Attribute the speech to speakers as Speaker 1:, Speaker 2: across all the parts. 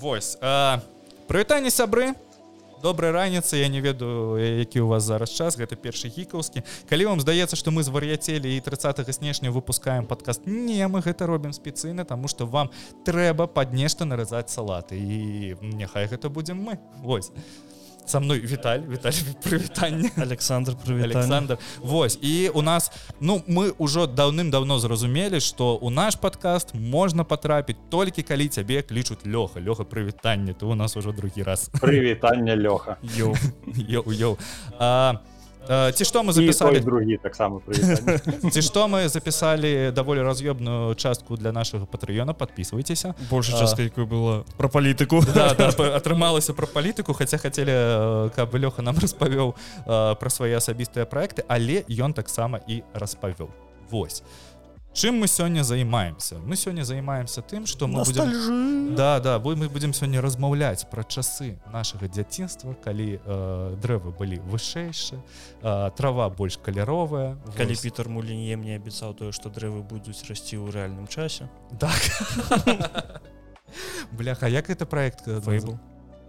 Speaker 1: Вось прывітанне сябры. Добрай раніцы я не ведаю які у вас зараз час гэта першы гікаўскі. Калі вам здаецца што мы з вар'яцелі і 30 снежня выпускаем падкаст не мы гэта робім спецыйна тому что вам трэба пад нешта нарызаць салаты і няхай гэта будзем мы. Вось со мной Віталь Віталь прывітанне
Speaker 2: Александр
Speaker 1: Александр. Вось і у нас ну мы ўжо даўным-давно зразумелі что у наш подкаст можна потрапіць толькі калі цябе клічуць лёха. Лёха прывітанне то у нас ужо другі раз.
Speaker 3: Прывітанне лёха.
Speaker 1: А ці што мы запісалі
Speaker 3: другі таксама
Speaker 1: ці што мы запісалі даволі раз'ёбную частку для нашага патрыёна подписывайтеся
Speaker 2: больше частка якой было про палітыку
Speaker 1: атрымалася про палітыку хаця хацелі каб лёха нам распавёў пра свае асабістыя проекты. Але ён таксама і распавёў Вось чым мы сёння займаемся мы сёння займаемся тым что мы будем да да вы мы будем сёння размаўляць про часы нашага дзяцінства калі э, дрэвы былі вышэйшы э, трава больш каляровая
Speaker 2: калі Пітер муліне мне абяцаў тое что дрэвы будуць расці ў рэальным часе.
Speaker 1: Так. Бляха як это проект
Speaker 2: был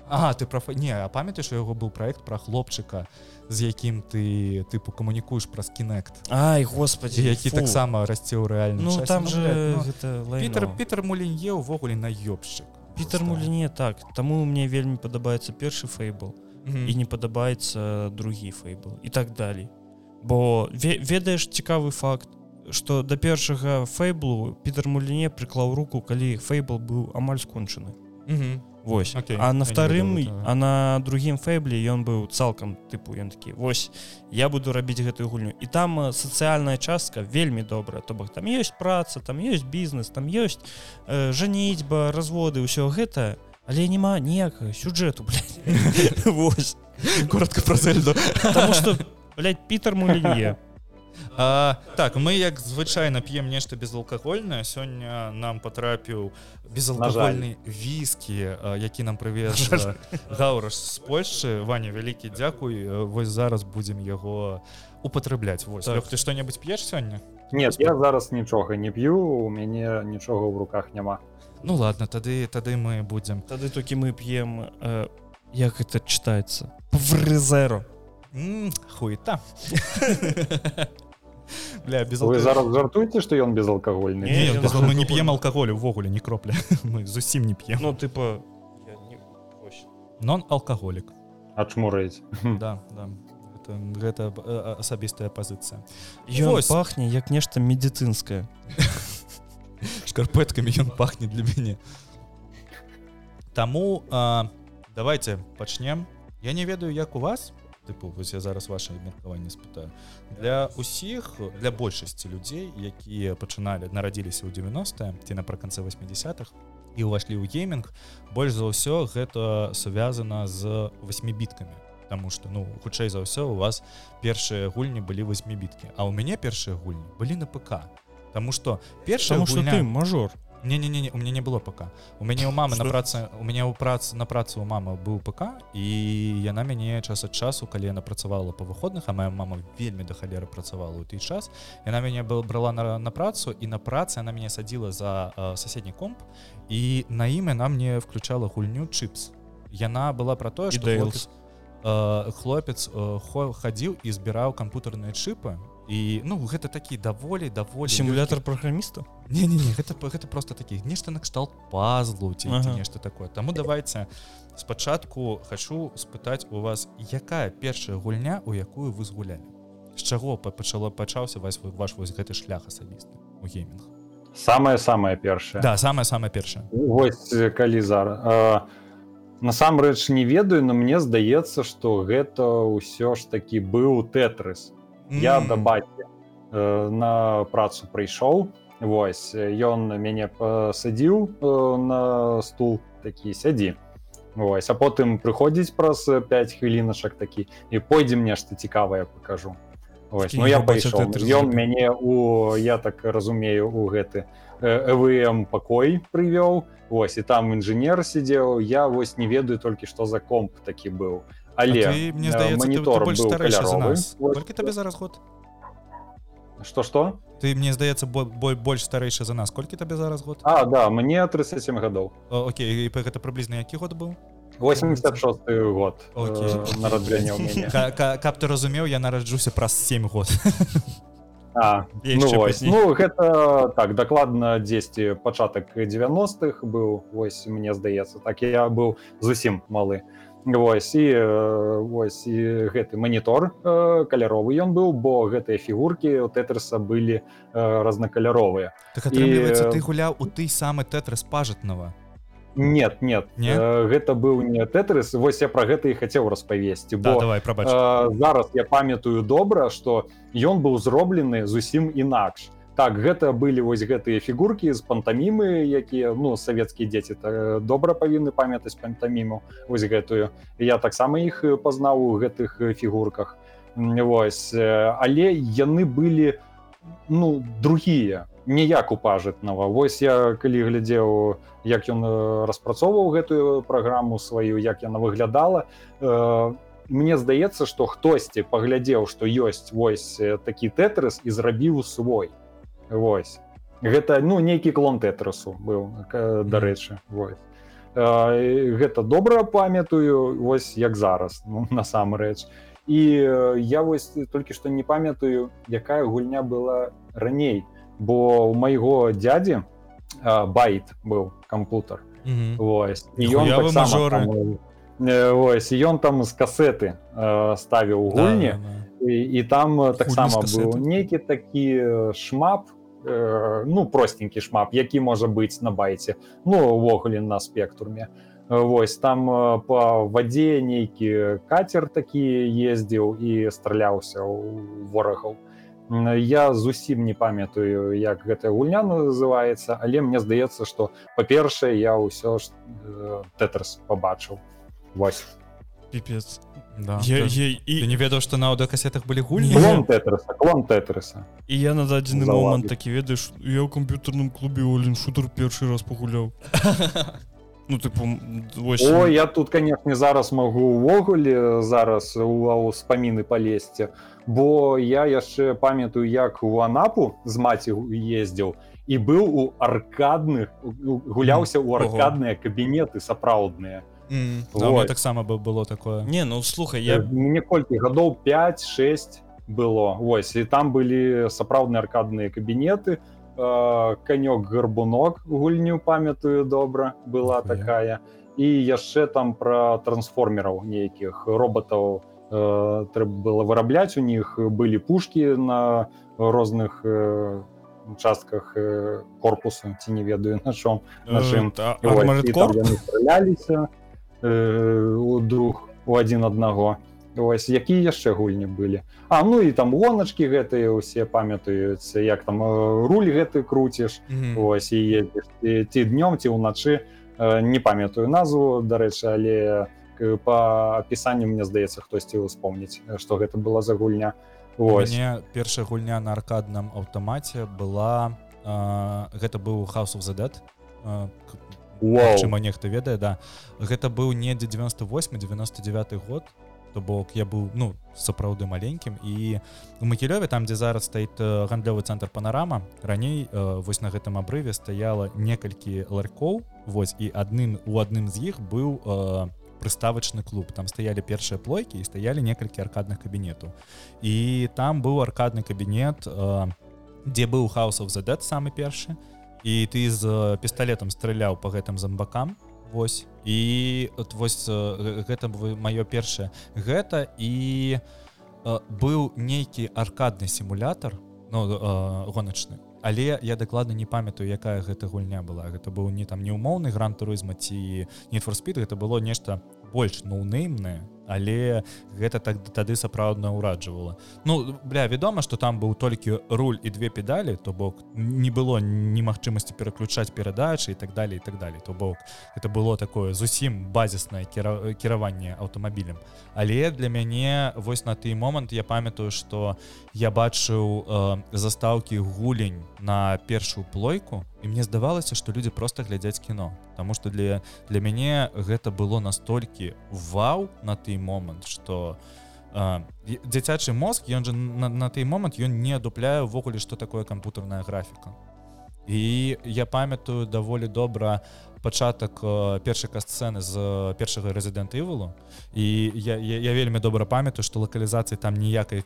Speaker 1: А ты пра не а памятаеш яго быў проект про хлопчыка з якім ты тыпу камунікуеш праз кінект
Speaker 2: Ай господи
Speaker 1: які таксама расце ў рэальным
Speaker 2: ну, там ну, же
Speaker 1: ну, Пітер Пітер мулінье ўвогуле наёбшчык
Speaker 2: Пітер муліне так. Таму мне вельмі падабаецца першы фэйбл mm -hmm. і не падабаецца другі фэйбл і так далей бо ведаеш цікавы факт что да першага фэйблу Пітер муліне прыклаў руку калі фэйбл быў амаль скончаны. Вось. Okay. а на вторым а на другім фэйбле ён быў цалкам тыпу ён такі Вось я буду рабіць гэтую гульню і там сацыяльная частка вельмі добра то бок там ёсць праца там ёсць бізнес там ёсць э, жаніцьба разводы ўсё гэта але няма ніякага сюджэту
Speaker 1: коротко про зельду.
Speaker 2: Что Пітер муліне
Speaker 1: А, так мы як звычайна п'ем нешта безалкагольнае. Сёння нам потрапіў безалкагольны віскі які нам прывез гаўраш з Польшчы. Ваня вялікі дзякуй. Вось зараз будзем яго употребляць вось так. ты што-небудзь п'еш сёння?
Speaker 3: Нет я зараз нічога не п'ю у мяне нічога ў руках няма.
Speaker 1: Ну ладно тады тады мы будзем.
Speaker 2: Тады толькі мы п'ем э, як это читаецца врызеру
Speaker 1: хуета
Speaker 3: бля без вы зараз жартуйте что ён безалкагольны
Speaker 1: не, без, мы не п'ем алкаголю увогуле не кропля мы зусім не п'ем
Speaker 2: ну типа
Speaker 1: нон алкаголік
Speaker 3: ачмурыць
Speaker 1: да да. Гэта асабістая пазіцыя
Speaker 2: пахне як нешта медицинское.
Speaker 1: Шкарпэткамі ён пахне для мяне Таму давайте пачнем я не ведаю як у вас тыпу вось я зараз ваше меркаванне спытаю для усіх для большасці людзей якія пачыналі нарадзіліся ў 90 ці напрыканцы 80-х і ўвайшлі ў гейминг больш за ўсё гэта сувязана з восьмібіткамі Таму что ну хутчэй за ўсё у вас першыя гульні былі восьмібіткі а ў мяне першыя гульні былі на ПК Таму что першая
Speaker 2: гульня... мажор
Speaker 1: не не не у меня не было пока у мяне у мамы на працы у меня ў працы на працу у мамы быў ПК і яна мяне час ад часу калі яна працавала па выходных а моя мама вельмі да халеры працавала ў той час яна мяне был брала на, на працу і на працы она мяне садзіла за э, соседні комп і на ім яна мне включала гульню чипс яна была про тое что хлопец, э, хлопец э, хадзіў і збіраў кампутарныя чыпы і ну гэта такі даволі даволі
Speaker 2: сімулятор праграміста
Speaker 1: не, не, не гэта гэта просто такі нешта накшталт пазлу ці ага. нешта такое. Таму давайте спачатку хочу спытаць у вас якая першая гульня у якую вы згулялі з чаго пачало пачаўся вас ваш вось гэты шлях асабісты у гейминг
Speaker 3: самое самое першае
Speaker 1: да самое самое першае
Speaker 3: вось калі зараз насамрэч не ведаю но мне здаецца что гэта ўсё ж таки быў тетрыс я да бацькі э, на працу прыйшоў Вось ён мяне пасадзіў э, на стул. Такі сядзі Вось а потым прыходзіць праз 5 хвіліначак такі і пойдзем нешта цікавае покажу Вось, ну я пайшоў ён мяне у я так разумею у гэты ЭВМ пакой прывёў Вось і там інжынер сидзеў я вось не ведаю толькі што за комп такі быў але
Speaker 1: ты, мне здаецца монітор табе зараз год
Speaker 3: что что
Speaker 1: ты мне здаецца бой больш старэйшы за нас. Колькі табе зараз год
Speaker 3: А да мне 37 гадоў
Speaker 1: Окей гэта прыблізна які год быў
Speaker 3: 86 год э, нараджэння
Speaker 1: каб ты разумеў я нараджуся праз 7 год.
Speaker 3: А, ну, вось, ну гэта так дакладна 10 пачатак 90-х быў вось мне здаецца так я быў зусім малы Вось і вось і гэты манітор каляровы ён быў бо гэтыя фігуркі у тэтрыса былі разнакаляровыя.
Speaker 1: Так, і... ты гуляў у ты самы тэтрыс пажытнага
Speaker 3: нет нет.
Speaker 1: Не?
Speaker 3: гэта быў не тэтрыс вось я про гэта і хацеў распавесці
Speaker 1: да, давай
Speaker 3: э, зараз я памятаю добра что ён быў зроблены зусім інакш так гэта былі вось гэтыя фігуркі з пантамімы якія ну савецкія дзеці так, добра павінны памятаць пантаміму. Вось гэтую. Я таксама іх пазнаў у гэтых фігурках. Вось але яны былі ну другія ніяк упажытнага Вось я калі глядзеў як ён распрацоўваў гэтую праграму сваю як яна выглядала э, мне здаецца што хтосьці паглядзеў што ёсць вось такі тэтрыс і зрабіў свой Вось. Гэта ну нейкі клон тэтрасу быў дарэчы вось. Гэта добра памятаю вось як зараз ну, насамрэч. І я вось толькі што не памятаю якая гульня была раней. Бо у майго дядзі байт быў кампутер Вось. Вось ён там з касеты ставіў гульні. да, да, да. І, і там таксама быў нейкі такі шмап ну простенькі шмап які можа быць на байце ну увогуле на спектруме. Вось там по вадзе нейкі кацер такі ездзіў і страляўся у ворагаў я зусім не памятаю як гэтая гульня называется але мне здаецца что па-першае я ўсё ж э, тэтрс побачыў. Вось.
Speaker 1: Пипец да. я, я, і не ведаў что на аўдакасетах былі гульні
Speaker 3: клон тэтрыса
Speaker 2: і я на дадзены момант такі ведаеш я ў камп'ютарным клубе олен шутер першы раз пагуляў ну тыпу
Speaker 3: О, я тут конечно зараз магу увогуле зараз у ўспаміны палезці бо я яшчэ памятаю як у анапу з маці ездзіў і быў у аркадных гуляўся ў аркадныя кабінеты сапраўдныя
Speaker 1: mm. таксама бы было такое.
Speaker 2: Не ну слухай я
Speaker 3: мне колькі гадоў 5-6 было. Ось і там былі сапраўдныя аркадныя кабінеты у канёк гарбунок гульню памятаю добра была Охуя. такая. І яшчэ там про трансформераў нейкіх роботаў э, трэба было вырабляць у них. Былі пушки на розных э, участках э, корпуса ці не ведаю на чом нашим стреляліся у друг у один аднаго. Ось якія яшчэ гульні былі? А ну і там лоначки гэтыя усе памятаюцца як там руль гэты круціш. Mm -hmm. ось і едзеш ці днём ці ўначы. Не памятаю назву дарэчы але по апісанню мне здаецца хтосьці успомніць что гэта была за гульня.
Speaker 1: Мне першая гульня на аркадным аўтамаце была э, гэта быў хаус of the
Speaker 3: wow.
Speaker 1: нехта ведае да. Гэта быў недзе 98 99 год то бок я быў ну сапраўды маленькім. І у макілёве там дзе зараз стаіць гандлёвы цэнтр панарама раней э, вось на гэтым абрыве стаяла некалькі ларькоў. Вось і адным у адным з іх быў э, прыставачны клуб. Там стаялі першыя плойкі і стаялі некалькі аркадных кабінетаў. І там быў аркадны кабінет э, дзе быў хаусов задэт самы першы. і ты з пісталетам страляў по гэтым замбакам Вось. І от вось гэта маё першае. Гэта і быў нейкі аркадны сімулятор ну, гоначны. Але я дакладна не памятаю якая гэта гульня была. Гэта быў не там неумоўны гран-турызма ці нефорспід гэта было нешта больш ноунеймнае але гэта так тады сапраўдна ўраджвала. Ну бля вядома что там быў толькі руль і две педалі то бок не было немагчымасці пераключаць перадачы і так далее і так далее то бок это было такое зусім базіснае кіра... кіраванне аўтамабілем. Але для мяне вось на той момант я памятаю что я бачыў э, застаўкі гулень на першую плойку і мне здавалася что люди просто глядзяць кіно Таму что для для мяне гэта было настолькі вау на ты момант что дзіцячы мозг ён жа на, на той момант ён не адупляе ўвогуле што такое кампутарная графіка і я памятаю даволі добра пачатак першай касцэны з першага рэзідэнта івулу і я, я, я вельмі добра памятаю што лакалізацыі там ніякай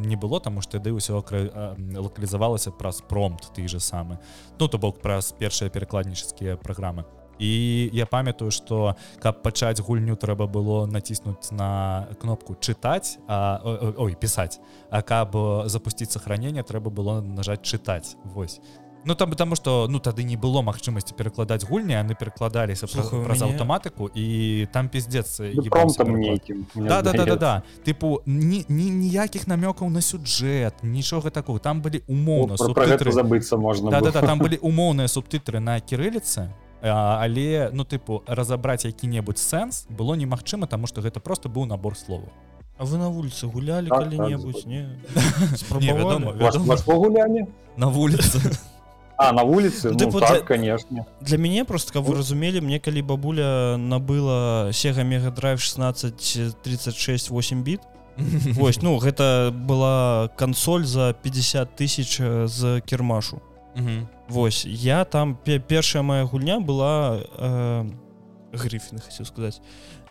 Speaker 1: не было таму што тады ўсё лакалізавалася праз промпт ты же самы. Ну то бок праз першыя перакладнічскія праграмы. І я памятаю что каб пачаць гульню трэба было націснуць на кнопку чытаць а, ой пісаць а каб запусціць сохранение трэба было нажаць чытаць Вось Ну там потому что ну тады не было магчымасці перакладаць гульні яны перакладаліся праз аўтаматыку і там пиздец да, да, да, да, да. тыпу ніякіх намёкаў на сюджэт нічога такого. Там былі умоўна
Speaker 3: забыцца можна
Speaker 1: да, да, да, там былі умоўныя субтытры на кірыліцы але ну тыпу разабраць які-небудзь сэнс было немагчыма тому что гэта просто быў набор слова
Speaker 2: А вы на вуліцы гулялі так, калі-небудзь так, не,
Speaker 3: не вядома, вядома.
Speaker 1: на вуліцы
Speaker 3: А на вуліцы ну, ну, так, для, конечно.
Speaker 2: для мяне просто каб вы разумелі мне калі бабуля набыла сега мегадрайв 16 36 8 біт Вось ну гэта была кансоль за 50 тысяч з кірмашу. Вось я там першая моя гульня была э, грифін хочу сказаць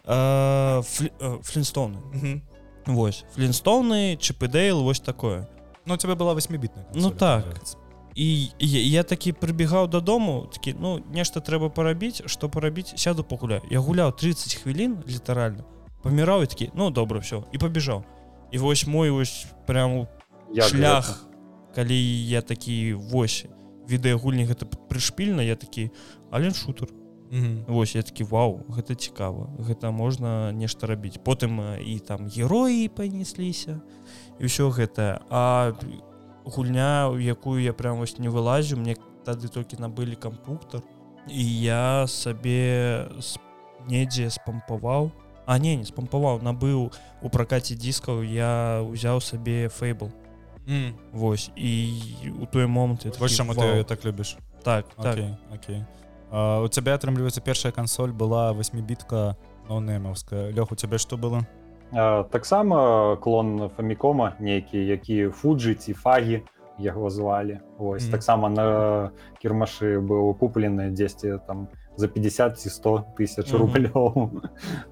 Speaker 2: э, флі, э, флинстоны Вось флинстоны чпдейл вось такое.
Speaker 1: Ну тебе была 8бітная
Speaker 2: Ну так і я, я такі прыбегаў дадому такі ну нешта трэба парабіць што парабіць сяду пагуляю я гуляў 30 хвілін літаральна паміраў такі ну добра все і пабежаў і вось мой вось прям шлях гэта? калі я такі восьось відэагульні гэта прышпільна я такі ален шутер Вось я такі вау гэта цікава гэта можна нешта рабіць потым і там героі панесліся і ўсё гэта. А гульня у якую я прям вось не вылазю мне тады толькі набылі кампуктор і я сабе недзе спампаваў а не не спампаваў набыў у пракаце дискаў я ўзяў сабе фэйбл mm. Вось і у той момант
Speaker 1: чаму ты так любіш
Speaker 2: так
Speaker 1: okay, так. okay. Uh, у цябе атрымліваецца першая кансоль была восьмібітка нонемаўская лёг у цябе што было
Speaker 3: таксама клон фамікома нейкі які фуджы ці фагі яго звалі. Ось mm -hmm. таксама на кірмашы быў куплены 10 там за 50 ці 100 тысяч mm -hmm. рублёў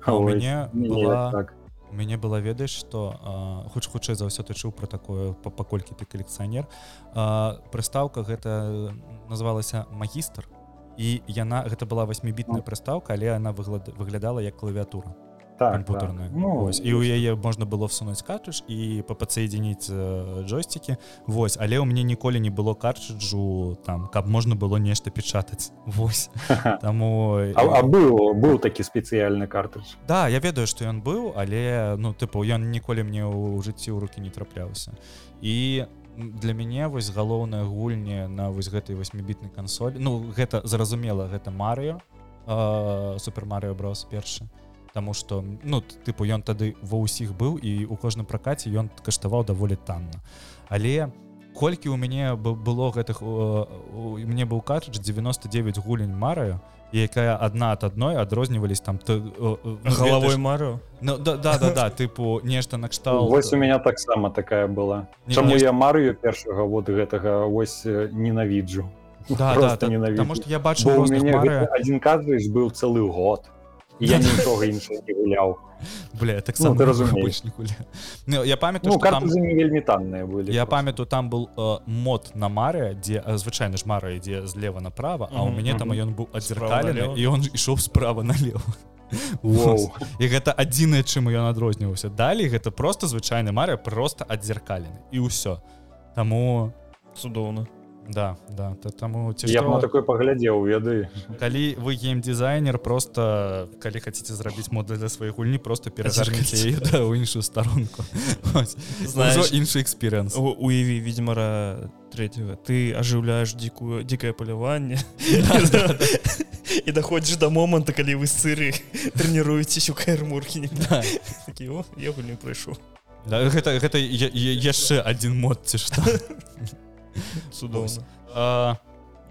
Speaker 1: мяне была... так. мяне была ведаеш что хоч хутчэй за ўсё ты чуў про такое паколькі ты калекцыянер прыстаўка гэта называлася магістр і яна гэта была восьмібітная прыстаўка але она выглядала як клавіатура так, компьютерная. так. Ну, і у яе можна было всунуць картридж і по подсоединіць джойстики. Вось. Але у мне ніколі не было картриджу там каб можна было нешта печатаць Вось. Таму
Speaker 3: а, а быў быў такі спецыяльны картридж?
Speaker 1: Да я ведаю что ён быў але ну тыпу ён ніколі мне ў жыцці ў руки не трапляўся і для мяне вось галоўная гульня на вось гэтай восьмібітнай кансоль Ну гэта зразумела гэта Марыо супер Марыо брос першы Таму что ну тыпу ён тады ва ўсіх быў і у кожным пракаце ён каштаваў даволі танна але колькі у мяне было гэтых мне быў картридж 99 гулень мараю якая адна ад адной адрознівались там ты
Speaker 2: головой мару
Speaker 1: Ну да да да, да тыпу нешта накштал
Speaker 3: вось у меня таксама такая была. Чаму я марыю першага вот гэтага вось ненавіджу
Speaker 1: да, да, да, потому что я бачу
Speaker 3: один картридж быў цэлы год я нічога іншого не гуляў
Speaker 1: бля так ну, ты разумееш ну, я памятаю ну,
Speaker 3: там... вельмі танныя былі
Speaker 1: я памятаю там был э, мод на маре дзе звычайна ж мара ідзе злева направо а у мяне там ён быў адзеркалены і он ішоў справа налево і гэта адзінае чым ён адрозніваўся далей гэта просто звычайны маря просто адзеркалены і ўсё таму
Speaker 2: цудоўна
Speaker 1: да да то таму
Speaker 3: ці я што... такой паглядзеў веды
Speaker 1: калі вы геймдизайнер просто калі хотите зрабіць моды для сваёй гульні просто перазарніце да, у іншую старонку знаешь іншы эксперыенс
Speaker 2: уяві ведьмара третьего. Ты ажыўляешь дзікую дзікае паляванне і даходзіш да. Моманта калі вы сыры трэніруецесь у каэрмуркі я не прыйшоў
Speaker 1: гэта гэта яшчэ один мод ці што
Speaker 2: цудоўна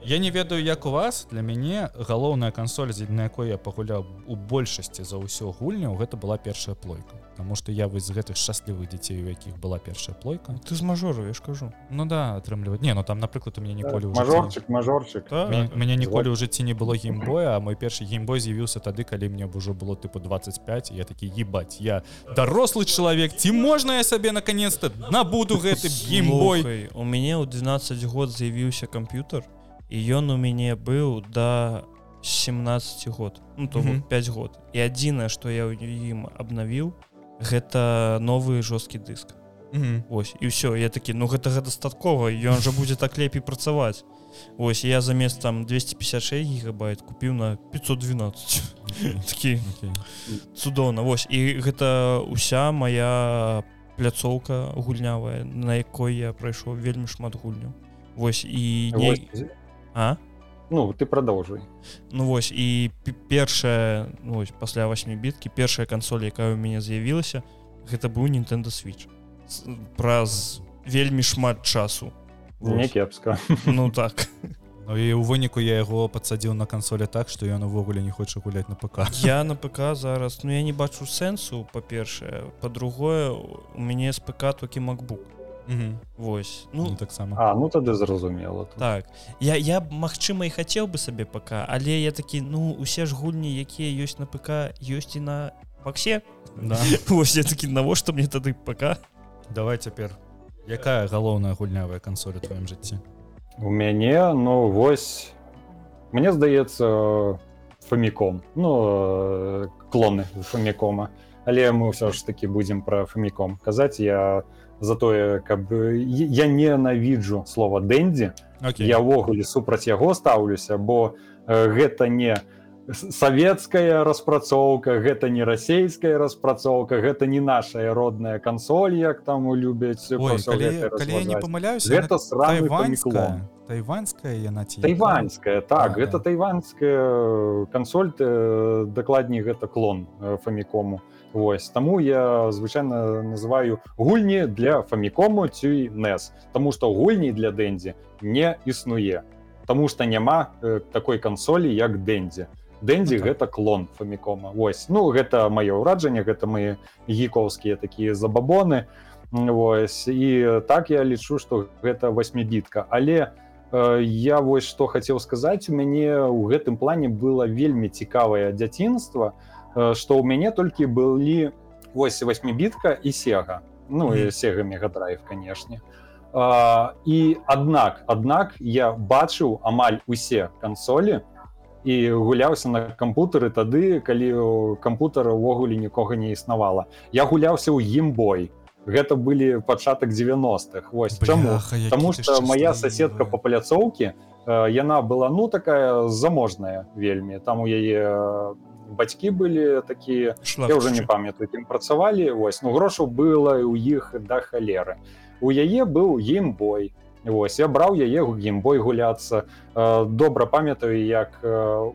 Speaker 1: я не ведаю як у вас. Для мяне галоўная кансоль на якой я пагуляў у большасці за ўсё гульняў гэта была першая плойка. Таму что я вось з гэтых шчаслівых дзяцей у якіх была першая плойка.
Speaker 2: Ты з мажору я ж кажу.
Speaker 1: Ну да атрымліваць. Не ну там напрыклад у мяне ніколі
Speaker 3: мажорчык мажорчык.
Speaker 1: Мяне ніколі ў жыцці не было геймбоя а мой першы геймбой з'явіўся тады калі мне б ужо было тыпу 25 я такі ебать я дарослы чалавек ці можна я сабе наконец-то набуду гэты геймбой?
Speaker 2: у мяне ў 12 год з'явіўся камп'ютар і ён у мяне быў да 17 год. Ну, то mm -hmm. 5 год. І адзінае што я ў ім абнавіў гэта новы жорсткі дыск mm -hmm. ось. І ўсё я такі ну гэтага дастаткова ён жа будзе так лепей працаваць ось. Я замест там 256 гигабайт купіў на 512 такі цудоўна вось і гэта уся моя пляцоўка гульнявая на якой я прайшоў вельмі шмат гульню Вось і не... а?
Speaker 3: Ну ты продолжай
Speaker 2: ну вось і першая ну, пасля 8 біткі першая кансоль якая у мяне з'явілася гэта быў Nintendo switch. Праз вельмі шмат часу.
Speaker 3: Не кепска.
Speaker 2: Ну так.
Speaker 1: Ну, і у выніку я яго падсадзіў на кансолі так што ён увогуле не хоча гуляць на ПК
Speaker 2: я на ПК зараз ну я не бачу сэнсу па-першае. Па-другое у мяне з ПК толькі MacBook Вось.
Speaker 1: Ну, ну таксама
Speaker 3: А ну тады зразумела
Speaker 2: так. Я я магчыма і хацеў бы сабе ПК але я такі ну усе ж гульні якія ёсць на ПК ёсць і на баксе.
Speaker 1: Да.
Speaker 2: Вось я такі навошта мне тады ПК
Speaker 1: давай цяпер. Якая галоўная гульнявая кансоль у тваім жыцці?
Speaker 3: У мяне ну вось мне здаецца фаміком ну клоны фамікома але мы ўсё ж таки будзем пра фаміком казаць. Я не за тое каб я ненавіджу слова дэндзі okay. я ўвогуле супраць яго стаўлюся бо э, гэта не савецкая распрацоўка гэта не расійская распрацоўка гэта не наша родная кансоль як там любяць
Speaker 1: не памыляюсь
Speaker 3: гэта
Speaker 1: тайваньская яна
Speaker 3: тайваньская так гэта тайваньская кансоль э, дакладней гэта клон э, фамікому Вось таму я звычайна называю гульні для фамікому ці нес Таму што гульні для дэндзі не існуе Таму што няма э, такой кансолі як дэндзі дэндзі ну, гэта клон фамікома Вось ну гэта маё ўраджанне гэта мы гікоўскія такія забабоны Вось і так я лічу што гэта восьмібітка. Але э, я вось што хацеў сказаць у мяне ў гэтым плане было вельмі цікавае дзяцінства, что у мяне толькі былі 88 бітка і сега ну і сега мегадрайв канешне. І аднак аднак я бачыў амаль усе кансолі і гуляўся на кампутары тады калі кампутара увогуле нікога не існавала. Я гуляўся ў гімбой гэта былі пачатак 90-х вось чаму? Таму что моя соседка по паляцоўке яна была ну такая заможная вельмі. Там у яе бацькі былі такія я уже не памятаю ім працавалі вось ну грошаў было у іх да халеры у яе быў геймбой Вось я браў яе геймбой гуляцца добра памятаю як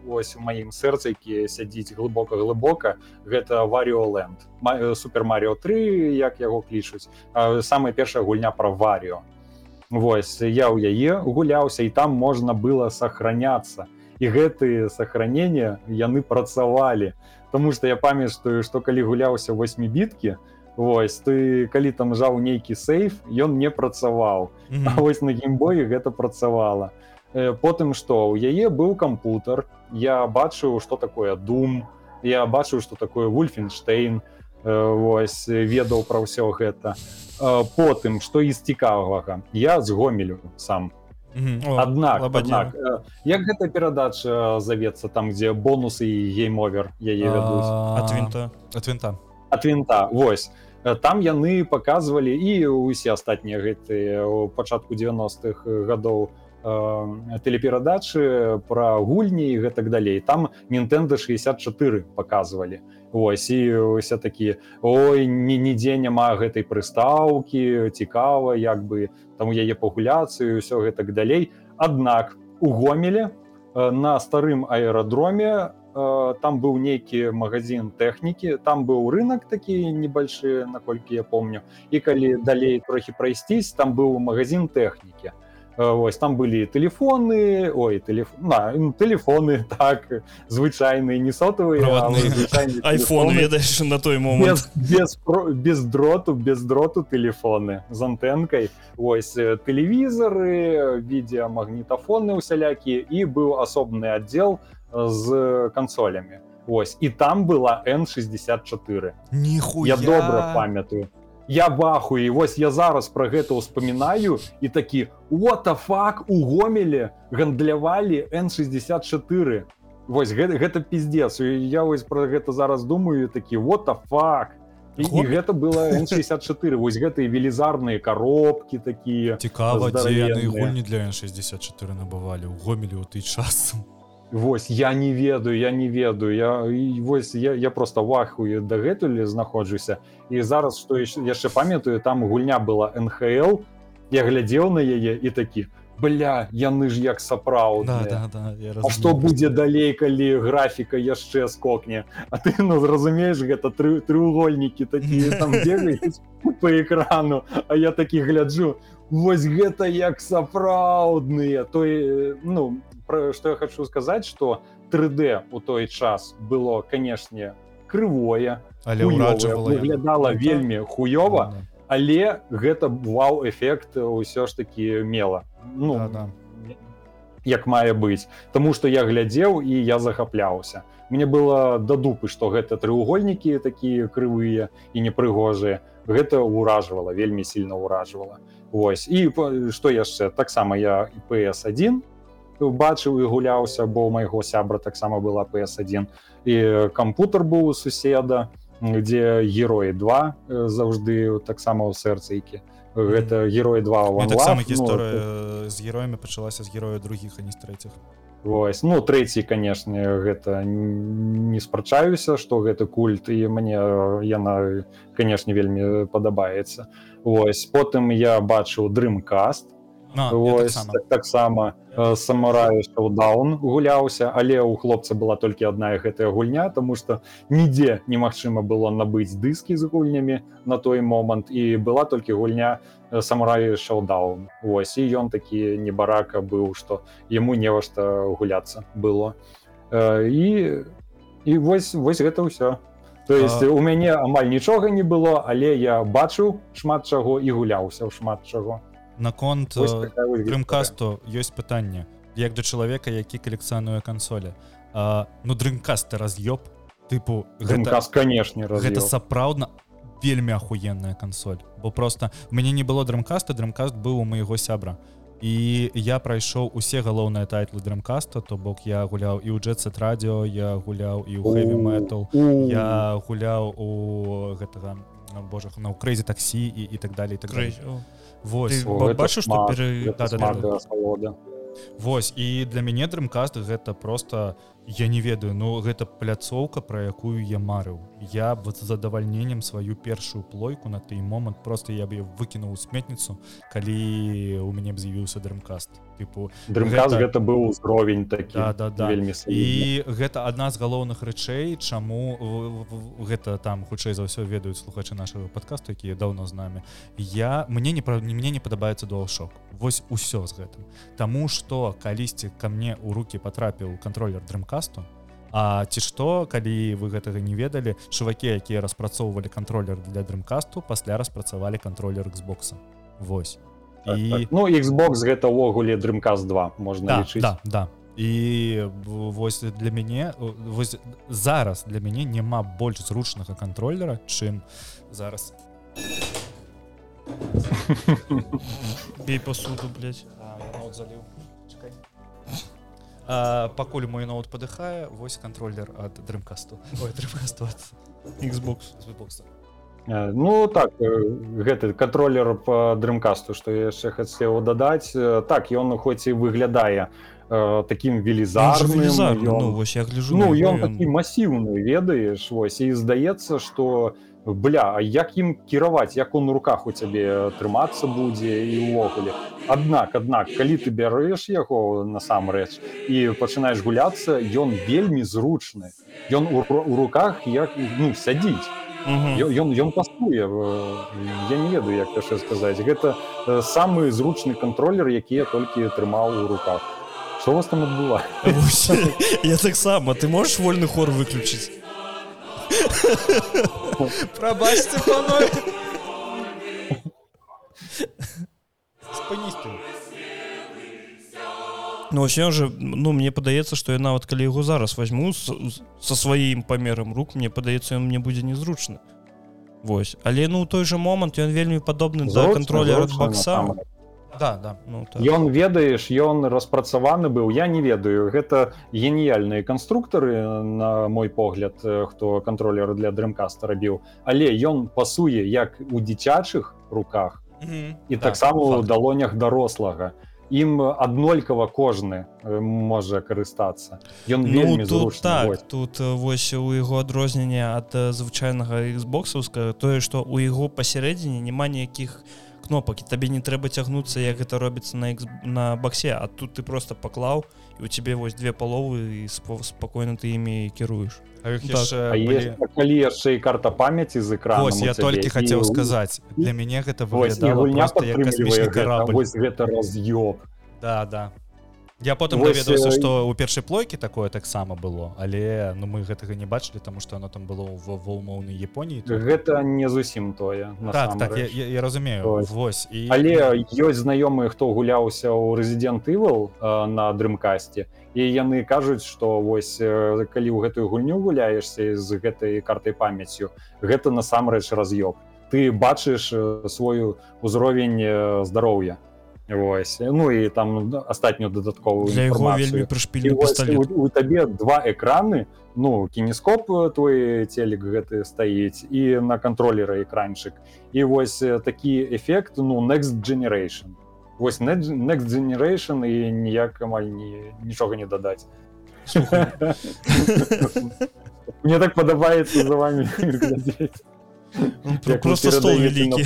Speaker 3: ось у маім сэрцайкі сядзіць глыбока глыбока гэта варіоленд супер Марыо 3 як яго клічуць. Самая першая гульня пра варіо Вось я ў яе гуляўся і там можна было сохраняться і гэтые сохранения яны працавалі. Таму что я памятаю што калі гуляўся 8 біткі Вось ты калі там жаў нейкі сейф ён не працаваў. Mm -hmm. вось на геймбоі гэта працавала. Потым што у яе быў кампутер я бачыў что такое дум я бачыў что такое вульфенштейн Вось ведаў пра ўсё гэта. Потым што і з цікавага я з гомелю сам аднак аднак як гэта перадача завецца там дзе бонусы і геймовер яе вядуць
Speaker 1: ад вінта ад вінта
Speaker 3: ад вінта Вось. Там яны паказвалі і ўсе астатнія гэтыя у пачатку 90-х гадоў тэлеперадачы пра гульні і гэтак далей. Там Нтэнда 64 паказвалі. Вось і усе такі ой ні нідзе няма гэтай прыстаўкі цікава як бы там яе папуляцыю ўсё гэтак далей Аднак у гомеле на старым аэрадроме там быў нейкі магазин тэхнікі там быў рынок такі небольшы наколькі я помню. І калі далей трохі прайсцісь там быў магазин тэхнікі Вось там былі тэлефоны ой тэлеф... на, тэлефоны так звычайныя не сотавыя
Speaker 2: iPhone ведаеш на той момент.
Speaker 3: Без, без, без дроту без дроту тэлефоны з антэнкай ось тэлевізары відеамагнітафоны усялякія і быў асобны аддзел з кансолямі Ось і там была n64
Speaker 1: нихуя.
Speaker 3: Я добра памятаю я баху і вось я зараз про гэта ўспамінаю і такі whatафак у гомеле гандлявалі n64 Вось гэта, гэта пиздец я вось про гэта зараз думаю такі whatафак і, і гэта было n64 вось гэтыя велізарныя коробки такія
Speaker 1: цікава гульні для n64 набывалі у гомелі у ты часам
Speaker 3: Вось я не ведаю я не ведаю я вось я, я просто вахую дагэтуль знаходжуся. І зараз што яшчэ памятаю там гульня была нхл я глядзеў на яе і такі бля яны ж як сапраўдна
Speaker 1: да, да,
Speaker 3: да, што будзе далей калі графіка яшчэ скокне? А ты ну зразумееш гэта тры треугольнікі такія там по экрану А я такі гляджу Вось гэта як сапраўдныя той ну что я хочу сказать что 3d у той час было канешне крывое
Speaker 1: але
Speaker 3: выглядала ну, вельмі хуёва да. але гэта вау эфект ўсё ж таки мела. Ну да, да. як мае быць. Тому что я глядзеў і я захапляўся. Мне было да дупы что гэта треугольнікі такія крывыя і непрыгожыя. Гэта ўражвала вельмі сильно ўражвала. Вось. І что яшчэ? Таксама я ps1 бачыў і гуляўся бо майго сябра таксама была ps1 і кампутер быў у суседа дзе героі 2 заўжды таксама ў сэрцайкі гэта герой 2
Speaker 1: так гісторыя ну, з героямі пачалася з героя других а не з трэціх.
Speaker 3: Вось ну трэці канешне гэта не спрачаюся што гэты культ і мне яна канешне вельмі падабаецца. Вось потым я бачыў дрымкаст таксама так самураю шоудаун гуляўся але у хлопца была толькі адна гэтая гульня тому что нідзе немагчыма было набыць дыскі з гульнямі на той момант і была толькі гульня самураю шоудаун Вось і ён такі небарака быў што яму не во што гуляцца было і і вось вось гэта ўсё то есть а... у мяне амаль нічога не было але я бачыў шмат чаго і гуляўся ў шмат чаго
Speaker 1: наконт дрымкасту ёсць пытанне як да. чалавека які калекцыянуе кансолі ну дрымкасты раз'ёб тыпу
Speaker 3: гэта канешне
Speaker 1: гэта сапраўдна вельмі ахуенная кансоль бо просто у мяне не было дрымкаста дрымкаст быў у майго сябра. І я прайшоў усе галоўныя тайтлы дрымкаста то бок я гуляў і ў джетсет радіо я гуляў і ў хэві метал я гуляў у гэтага божах на ўкрэзе таксі і і так далее так Вось бачу што перы... да, да, да, да. Вось і для мяне дрымкаст гэта просто я не ведаю но гэта пляцоўка про якую я марыў. Я вот задавальненнем сваю першую плойку на той момант просто я бы выкінуў сметніцу калі у мяне б з'явіўся дрымкаст. Тыпу
Speaker 3: дрымкаст гэта, гэта быў узровень такі
Speaker 1: да, да, да. вельмі і гэта адна з галоўных рэчэй чаму гэта там хутчэй за ўсё ведаюць слухачы нашага подкасту якія даўно з намі. Я мне не пра мне не падабаецца дуалшок. Вось усё з гэтым. Таму что калісьці ко мне у руки потрапіў контроллер дрымка подкасту А ці што калі вы гэтага не ведалі чувакі якія распрацоўвалі контроллер для дрымкасту пасля распрацавалі контроллер Xbox Вось
Speaker 3: так, і так. ну Xbox гэта ўвогуле дрымказ 2 можна
Speaker 1: да, лічыць. да, да. і вось для мяне вось зараз для мяне няма больш зручнага контроллера чым зараз
Speaker 2: бей посуду
Speaker 1: заліў пакуль мой ноут падыхае вось контроллер ад дрымкасту
Speaker 2: Xbox.
Speaker 3: Ну так гэты контроллер по дрымкасту што яшчэ хацеў дадаць так ён хоць і выглядае таким велізарным
Speaker 2: ну, вось я гляжу
Speaker 3: ну ён такі масіўны ведаеш вось. І здаецца что у бля а як ім кіраваць як он у руках у цябе трымацца будзе і увогуле аднак аднак калі ты бярэш яго насамрэч і пачынаеш гуляцца ён вельмі зручны ён у, у руках як ну сядзіць ён ён пасуе я не ведаю як яшчэ сказаць гэта самы зручны кантролер які я толькі атрымаў у руках. Что вас там адбыла
Speaker 2: я таксама ты можешь вольны хор выключыць
Speaker 1: прабачце
Speaker 2: спыністым Ну ўсё же ну мне падаецца што я нават калі яго зараз возьму со сваім памерам рук мне падаецца ён мне будзе незручны Вось. Але ну той же момант ён вельмі падобны за контроля бакса
Speaker 1: да, да.
Speaker 3: Ну, так. ён ведаеш ён распрацаваны быў я не ведаю гэта геніяльныя канструктары на мой погляд хто кантролер для дрымкаста рабіў але ён пасуе як у дзіцячых руках mm -hmm. і так, таксама у далонях дарослага ім аднолькава кожны можа карыстацца ён ну,
Speaker 2: тут так вось. тут вось у яго адрознення ад звычайнага xбоксаўска тое што у яго пасярэдзіне няма ніякіх кнопак і табе не трэба цягнуцца як гэта робіцца на X, на баксе а тут ты просто паклаў і у цябе вось две паловы і спакойна ты імі кіруеш
Speaker 3: калі яшчэ і карта памяці з экрана
Speaker 1: я толькі хацеў сказаць для мяне гэта
Speaker 3: гэта раз'ёб
Speaker 1: да да Я потым даведаўся што ў першай плойкі такое таксама было але ну мы гэтага не бачылі тому что оно там было ва умоўнай Японіі.
Speaker 3: Гэта не зусім тое
Speaker 1: так, так, я, я разумею. Вось. І
Speaker 3: але ёсць знаёмыя хто гуляўся ў рэзідент ивал на дрымкасці і яны кажуць што вось калі ў гэтую гульню гуляешься з гэтай картай памяцю гэта насамрэч раз'ёб. Ты бачыш свой узровень здароўя Вось. ну і там астатнюю дадатковую
Speaker 2: вельмі прышпілі
Speaker 3: у табе два экраны ну кінескоп твой телек гэты стаіць і на кантролера экранчык і вось такі эфект ну next generation. Вось next generation і ніяк амаль не нічога не дадаць мне так падабаецца за вами
Speaker 2: просто стол вялікі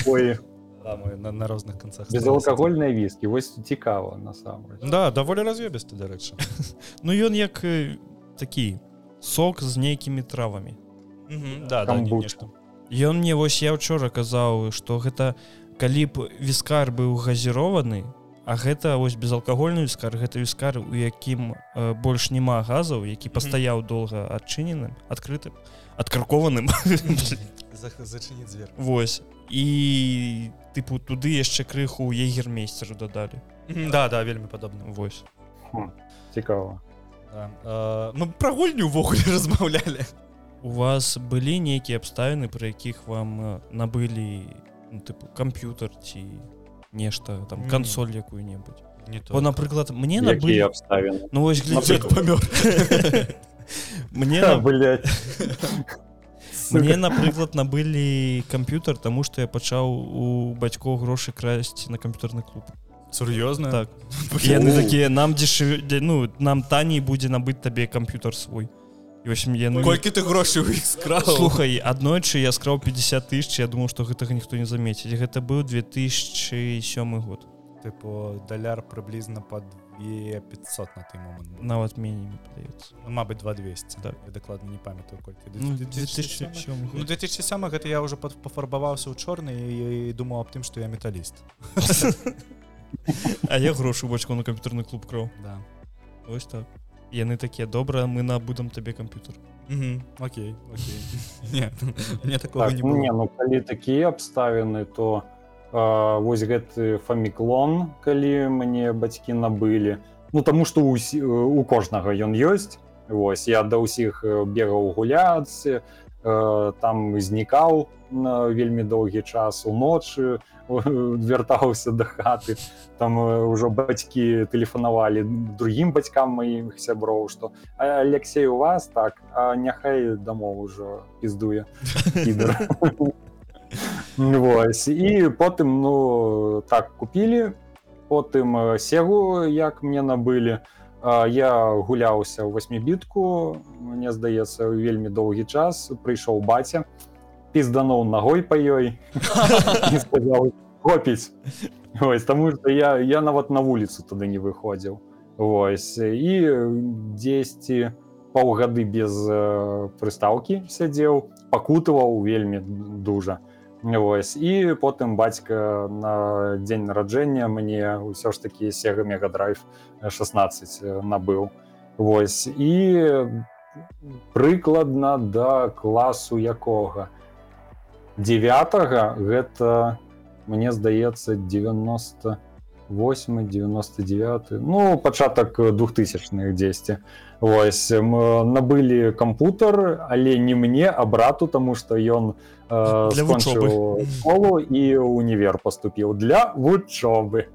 Speaker 1: да, на, на розных канцах
Speaker 3: безалкагольныя віскі вось цікава насамрэч
Speaker 1: да даволі развебісты дарэчы
Speaker 2: ну ён як такі сок з нейкімі травамі
Speaker 1: да, да,
Speaker 2: ён мне вось я учора казаў што гэта калі б віскар быў газірованы А гэта вось безалкагольны віскар гэта віскар у якім э, больш няма газаў які пастаяў доўга адчыненым адкрытым адкаркованым
Speaker 1: зачыніць звер
Speaker 2: Вось. І тыпу туды яшчэ крыху егермейстеру дадалі.
Speaker 1: Да да вельмі падобна.
Speaker 3: Вось. Цікава.
Speaker 1: Да. ну пра гульню ўвогуле размаўлялі
Speaker 2: у вас былі нейкія абставіны пры якіх вам набылі ну, тыпу камп'ютар ці нешта там кансоль якую-небудзь? Не то напрыклад мне набылі
Speaker 3: абставіны?
Speaker 2: Ну вось памёр мне мне напрыклад набылі камп'ютар тому что я пачаў у бацькоў грошы красці на камп'ютарны клуб.
Speaker 1: Сур'ёзна?
Speaker 2: Так. Яны такія нам дзешы ну нам таней будзе набыць табе камп'ютар свой я ну,
Speaker 1: колькі ты грошай
Speaker 2: слухай аднойчы я скраў 50 тысяч я думаю что гэтага ніхто не заметіць. Гэта быў 2007 год.
Speaker 1: Тыпу даляр прыблізна под 500 на той момант
Speaker 2: нават меней падаецца
Speaker 1: ну, Мабыць 2200 так. дакладна не памятаю колькі
Speaker 2: ну, 2007
Speaker 1: ну, 2007 гэта я ўжо пафарбаваўся ў чорны і думаў аб тым што я металіст
Speaker 2: А я грошы бочку на камп'ютарны клуб кроў
Speaker 1: да.
Speaker 2: ось так. Яны такія добра мы набудам табе камп'ютар
Speaker 1: Окей мне такого так, не,
Speaker 3: не ну, калі такія абставіны то то вось гэты фаміклон калі мне бацькі набылі. Ну таму што у кожнага ён ёсць. Вось я да ўсіх бегаў гуляцца там знікаў на вельмі доўгі час уночы вяртаўся да хаты. Там ўжо бацькі тэлефанавалі другім бацькам маім сяброў што Алексей у вас так а няхай дамоў ужо піздуе Вось. і потым ну так купілі потым сегу як мне набылі я гуляўся ў восьмібітку мне здаецца вельмі доўгі час. Прыйшоў баця піздануў ногой па ёй копіць таму што я я нават на вуліцу тады не выходзіў Вось і дзесьці паўгады без прыстаўкі сядзеў пакутываў вельмі дужа Вось і потым бацька на дзень нараджэння мне ўсё ж такі сега мегадрайв 16 набыў. Вось. І прыкладна да класу якога? 9 гэта мне здаецца 90 8 99 ну пачатак 2000х 10 Вось мы набылі кампутар але не мне а брату тому что ён э, школу і універ поступіў для вучобы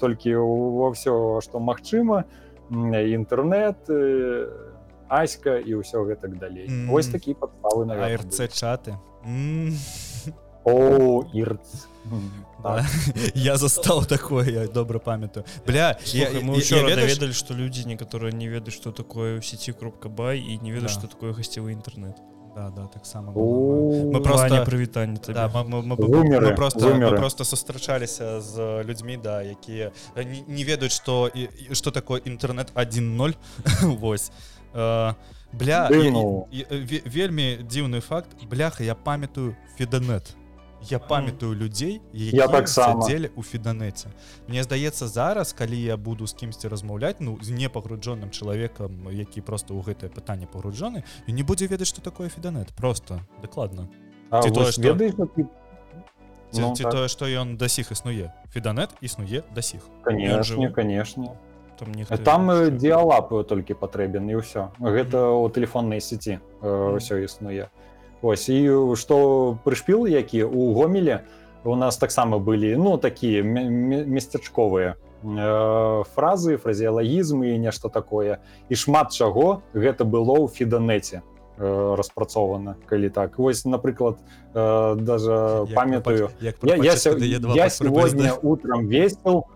Speaker 3: толькі во все что магчыма інтэрнет аська і ўсё гэтак далей mm -hmm. Вось такі падставы на
Speaker 1: рц чаты
Speaker 3: о ірц
Speaker 1: я застал такое я добра памятаю. Бля
Speaker 2: ведалі что людзі некаторыя не ведаюць что такое у сети кропка бай і не ведаюць что такое гасцевы інтэрнет
Speaker 1: да да таксама мы просто
Speaker 2: прывітанне
Speaker 1: просто просто сустрачаліся з людзьмі да якія не ведаюць что і что такое інтэрнет 10 восьось бля вельмі дзіўны факт. Бляха я памятаю феданет я памятаю людзей
Speaker 3: я так
Speaker 1: сядзелі у феданеце Мне здаецца зараз калі я буду з кімсьці размаўляць ну з непагруджоным чалавекам які просто ў гэтае пытанне пагруджаны і не будзе ведаць что такое феданет просто дакладна
Speaker 3: тое
Speaker 1: что ну, так. тое што ён да сіх існуе феданет існуе да сіх
Speaker 3: конечно конечно. Там там э, дыалапы толькі патрэбен і ўсё гэта ў тэлефоннай сеці ўсё існуе а Ось і што прышпіл які у гомеле у нас таксама былі ну такія местачковыя э, фразы фразеалагізмы і нешта такое. І шмат чаго гэта было ў фіданеце э, распрацована калі так. Вось напрыклад э, даже памятаю я, я, я, я сегодня утром весел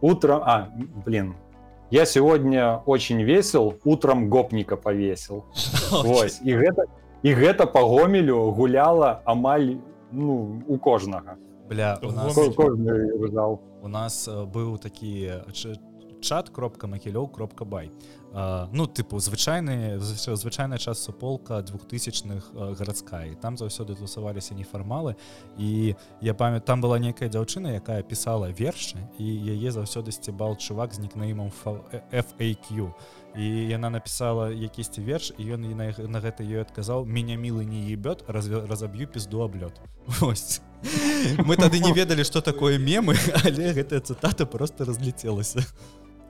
Speaker 3: утром а блин я сегодня очень весел утром гопника повесил. Вось і гэта і гэта по гомелю гуляла амаль ну у кожнага.
Speaker 1: Бля у нас у нас быў такі чат кропка макілёў кропка бай ну тыпу звычайны звычайная час суполка двухтысячных гарадская там заўсёды тусаваліся нефармалы і я памят там была некая дзяўчына якая пісала вершы і яе заўсёды сцібал чувак з нікнеймом FAQ і і яна написала якісьці верш і ён на, на гэта ёй адказаў меня мілы не ебёт разаб'ю пізду аблёт мы тады не ведалі что такое мемы але гэтая цытата просто разлетелася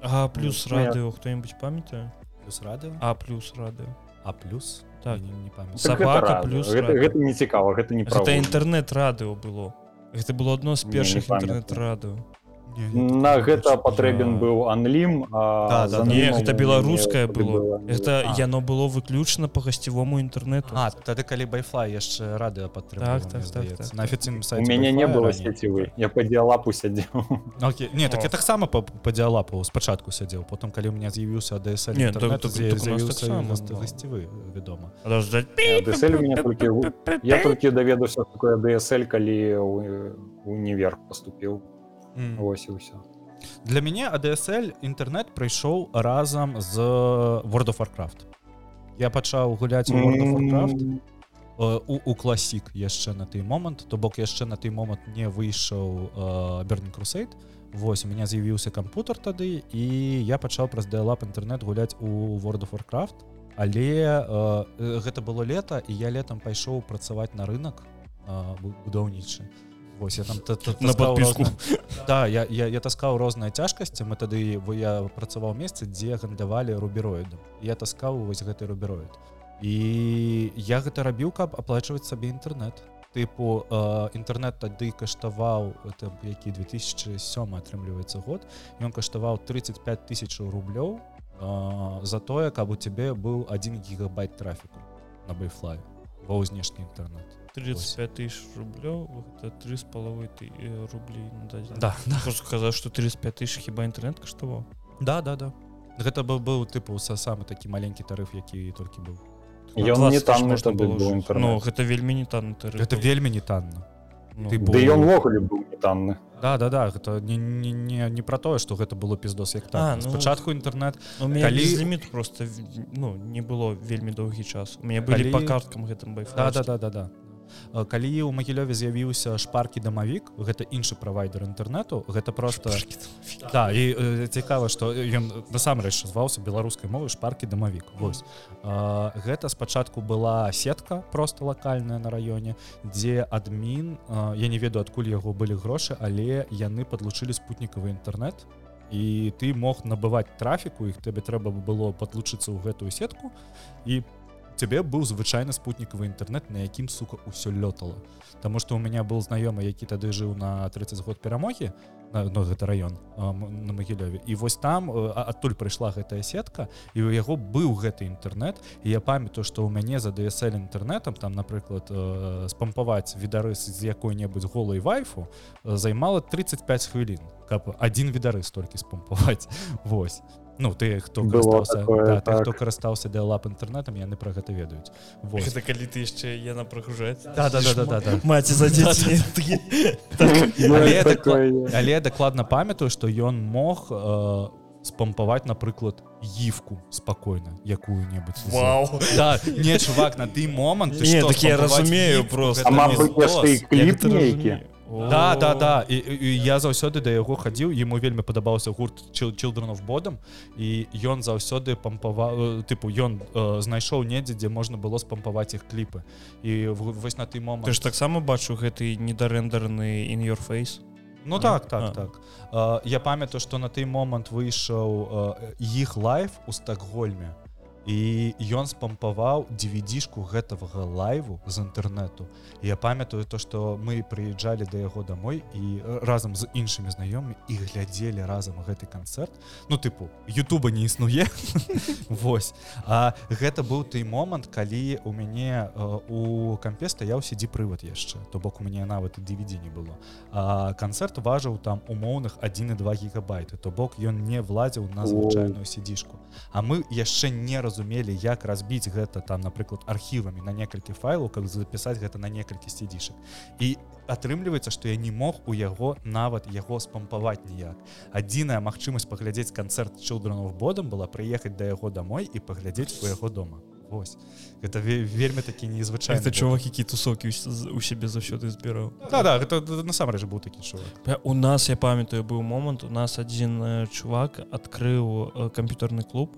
Speaker 2: а плюс радыо хто-нибудь памятаю?
Speaker 1: Плюс радыо
Speaker 2: а плюс радыо
Speaker 1: а плюс?
Speaker 2: Так. Не, не
Speaker 3: собака плюс гэта, гэта не цікава гэта не
Speaker 2: это інтэрнет радыо было. Гэта было одно з першых інтэрнет-радыо
Speaker 3: на гэта патрэбен быў анлім
Speaker 2: да, да, не гэта беларускае было. это яно было выключана по гасцевому інтэрнету
Speaker 1: А тады калі байфла яшчэ радыо патрэ
Speaker 2: так, так, так, так,
Speaker 1: на афіцыйным
Speaker 3: сайт мяне не было сецівы я па дыалапу сядзеў
Speaker 1: не так я таксама па, дыалапу спачатку сядзеў потым калі у меня з'явіўся дС гасцевы вядома
Speaker 3: я толькі даведаўся такое дСл калі універ поступіў mm. ось і ўсё
Speaker 1: для мяне ADSL інтэрнет прыйшоў разам з world of warcraft. Я пачаў гуляць mm. у, у класік яшчэ на той момант то бок яшчэ на той момант не выйшаў берн крусейд Вось у меня з'явіўся кампутер тады і я пачаў праз дыалап інтэрнет гуляць у world of warcraft. Але э, гэта было лета і я летом пайшоў працаваць на рынок будаўнічы Вось я там
Speaker 2: на подпіску
Speaker 1: да я, я, я таскаў розныя цяжкасці мы тады вы я працаваў месцы дзе гандавалі рубероіду я таскаў вось гэты рубероід і я гэта рабіў каб аплачваць сабе інтэрнет тыпу э, інтэрнет тады каштаваў это які 2007 атрымліваецца год. Ён каштаваў 35 тысяч рублёў э, за тое каб у цябе быў один гигабайт трафіку на байфлай ва знешні інтэрнет
Speaker 2: 35 тысяч рублёў это три з паловой ты рублей
Speaker 1: да, да.
Speaker 2: сказаць что 35 тысяч хіба інтэрнет каштаваў
Speaker 1: да да да. Гэта быў быў тыпу са самы такі маленькі тарыф які толькі быў
Speaker 3: ён не там можна было
Speaker 2: ну, гэта вельмі не танна
Speaker 1: это вельмі не танна
Speaker 3: ну, ты бу... ён увогуле быў танны
Speaker 1: да да да гэта не не, не, не про тое что гэта было пиздос як так. Ну, спачатку інтэрнет
Speaker 2: калі ліміт просто ну не было вельмі доўгі час. У меня былі калі... па карткам гэтым
Speaker 1: да, да да да да калі ў магілёве з'явіўся шпаркі дамавік гэта іншы правайдер інтэрнету гэта просто да і цікава што ён насамрэч зваўся беларускай мовы шпаркі дамавік вось. А, гэта спачатку была сетка просто лакальная на раёне дзе адмін а, я не ведаю адкуль яго былі грошы але яны подлучылі спутнікавы інтэрнет і ты мог набываць трафіку іх табе трэба было падлучыцца ў гэтую сетку і по цябе быў звычайны спутнікавы інтэрнет на якім сука ўсё лётала Таму што у меня был знаёмы які тады жыў на 30 год перамогі ну, гэта раён на магілёве і вось там адтуль прыйшла гэтая сетка і у яго быў гэты інтэрнет і я памятаю што ў мяне за DSL інтэрнетам там напрыклад спампаваць відарыс з якой-небудзь голай вайфу займала 35 хвілін каб один відарыс толькі спампаваць Вось ну ты хто да, так. хто карыстаўся дыалап інтэрнетам яны пра гэта ведаюць.
Speaker 2: Гэта калі ты яшчэ яна прагружаць
Speaker 1: да, да, да, да, да,
Speaker 2: маці за
Speaker 1: але дакладна памятаю што ён мог э, спампаваць напрыклад гіфку спакойна якую-небудзь да, не чувак на ты момант
Speaker 2: я разумею просто
Speaker 3: кліп нейкі
Speaker 1: да да да. І, і я заўсёды да яго хадзіў ему вельмі падабаўся гурт childrenов бодам і ён заўсёды пампаваў тыпу ён э, знайшоў недзе дзе можна было спампаваць іх кліпы. І вось на ты момант
Speaker 2: ты ж таксама бачу гэты недарэндерны in your face
Speaker 1: Ну так так а. так. Uh, я памятаю што на той момант выйшаў іх uh, лайф у стакгольме і ён спампаваў DVD-шку гэтага лайву з інтэрнету я памятаю то что мы прыязджалі да яго домой і разам з іншымі знаёмымі і глядзелі разам гэты канцэрт. Ну тыпу Ютуба не існуе. Вось. А гэта быў той момант калі у мяне у кампе стаяў сядзі прывод яшчэ. То бок у мяне нават DVD не было. Канцэрт важыў там умоўных 1 і 2 гігабайты. То бок ён не владзіў на звычайную сядзішку А мы яшчэ не разумеем разумелі як разбіць гэта там напрыклад архівамі на некалькі файлаў как запісаць гэта на некалькі сцедзішак і атрымліваецца што я не мог у яго нават яго спампаваць ніяк. Адзіная магчымасць паглядзець канцэрт чылдранов бодам была прыехаць да яго домой і паглядзець у яго дома Вось это вельмі такі незвычай
Speaker 2: это чувак які тусокі у сябе заўсёды збіраў
Speaker 1: да, да, гэта насамрэч быў такі чувак.
Speaker 2: У нас я памятаю быў момант у нас адзін чувак адкрыў камп'ютарны клуб.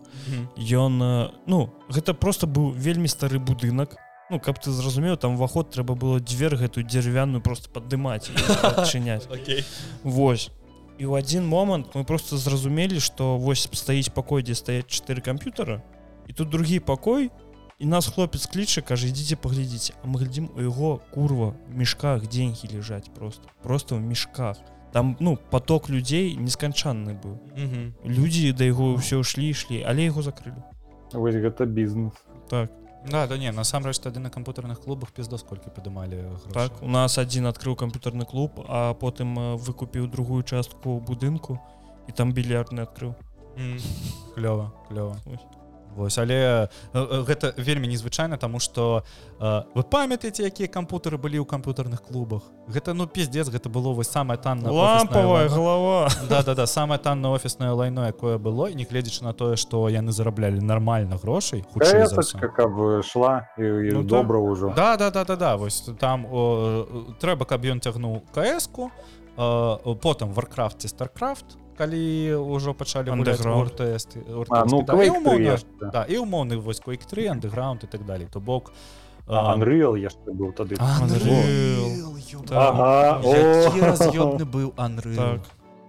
Speaker 2: Ён -hmm. ну гэта просто быў вельмі стары будынак. Ну каб ты зразумеў там уваход трэба было дзверь гэтую дзервяную просто паддымаць адчыняць.
Speaker 1: Okay.
Speaker 2: Вось. І ў адзін момант мы просто зразумелі што вось стаіць пакой дзе стаяць чатыры камп'ютара і тут другі пакой і нас хлопец кліча кажа ідзіце паглядзіце а мы глядзім у яго курва мешках деньги лежаць просто. Просто в мешках. Там ну поток людзей несканчанны быў людзі да яго ўсё шлі ішлі але яго закрылі
Speaker 3: вось гэта бізнес
Speaker 2: так.
Speaker 1: Да, да не насамрэч тады на камп'ютарных клубах пізда сколькі падымалі
Speaker 2: так у нас адзін адкрыў камп'ютарны клуб а потым выкупіў другую частку будынку і там білярдны адкрыў
Speaker 1: клёва клёва Вось, але гэта вельмі незвычайна тому что вы памятаеце якія кампутары былі ў камп'ютарных клубах? Гэта ну пиздец гэта было вось самая танна
Speaker 2: лампавая голова
Speaker 1: да да да самое танна офіснае лайно якое было і негледзячы на тое что яны зараблялі нормально грошай
Speaker 3: шла ну, добра ўжо.
Speaker 1: Да да да да да вось там о, трэба каб ён цягнуў кску потым варкрафтце старкрафт калі ўжо пачалі
Speaker 3: тэст
Speaker 1: і умоўны вось квейк 3 андеграунд і так далей. То бок
Speaker 3: Unreal яшчэ быў тады.
Speaker 1: Раз'ёмны быў Unreal. Так.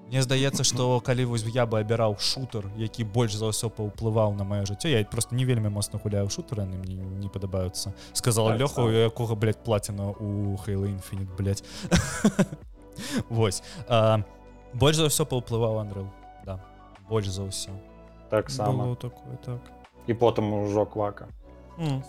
Speaker 1: Мне здаецца што калі вось я бы абіраў шутер які больш за ўсё паўплываў на маё жыццё я просто не вельмі моцна гуляю шутер яны мне не падабаюцца. Сказала лёху якога плаціна у хейла інфінит Вось а, больш за ўсё паўплываў Андрэл да. Больш за ўсё
Speaker 3: так само.
Speaker 2: такое так.
Speaker 3: І потым ужо квака.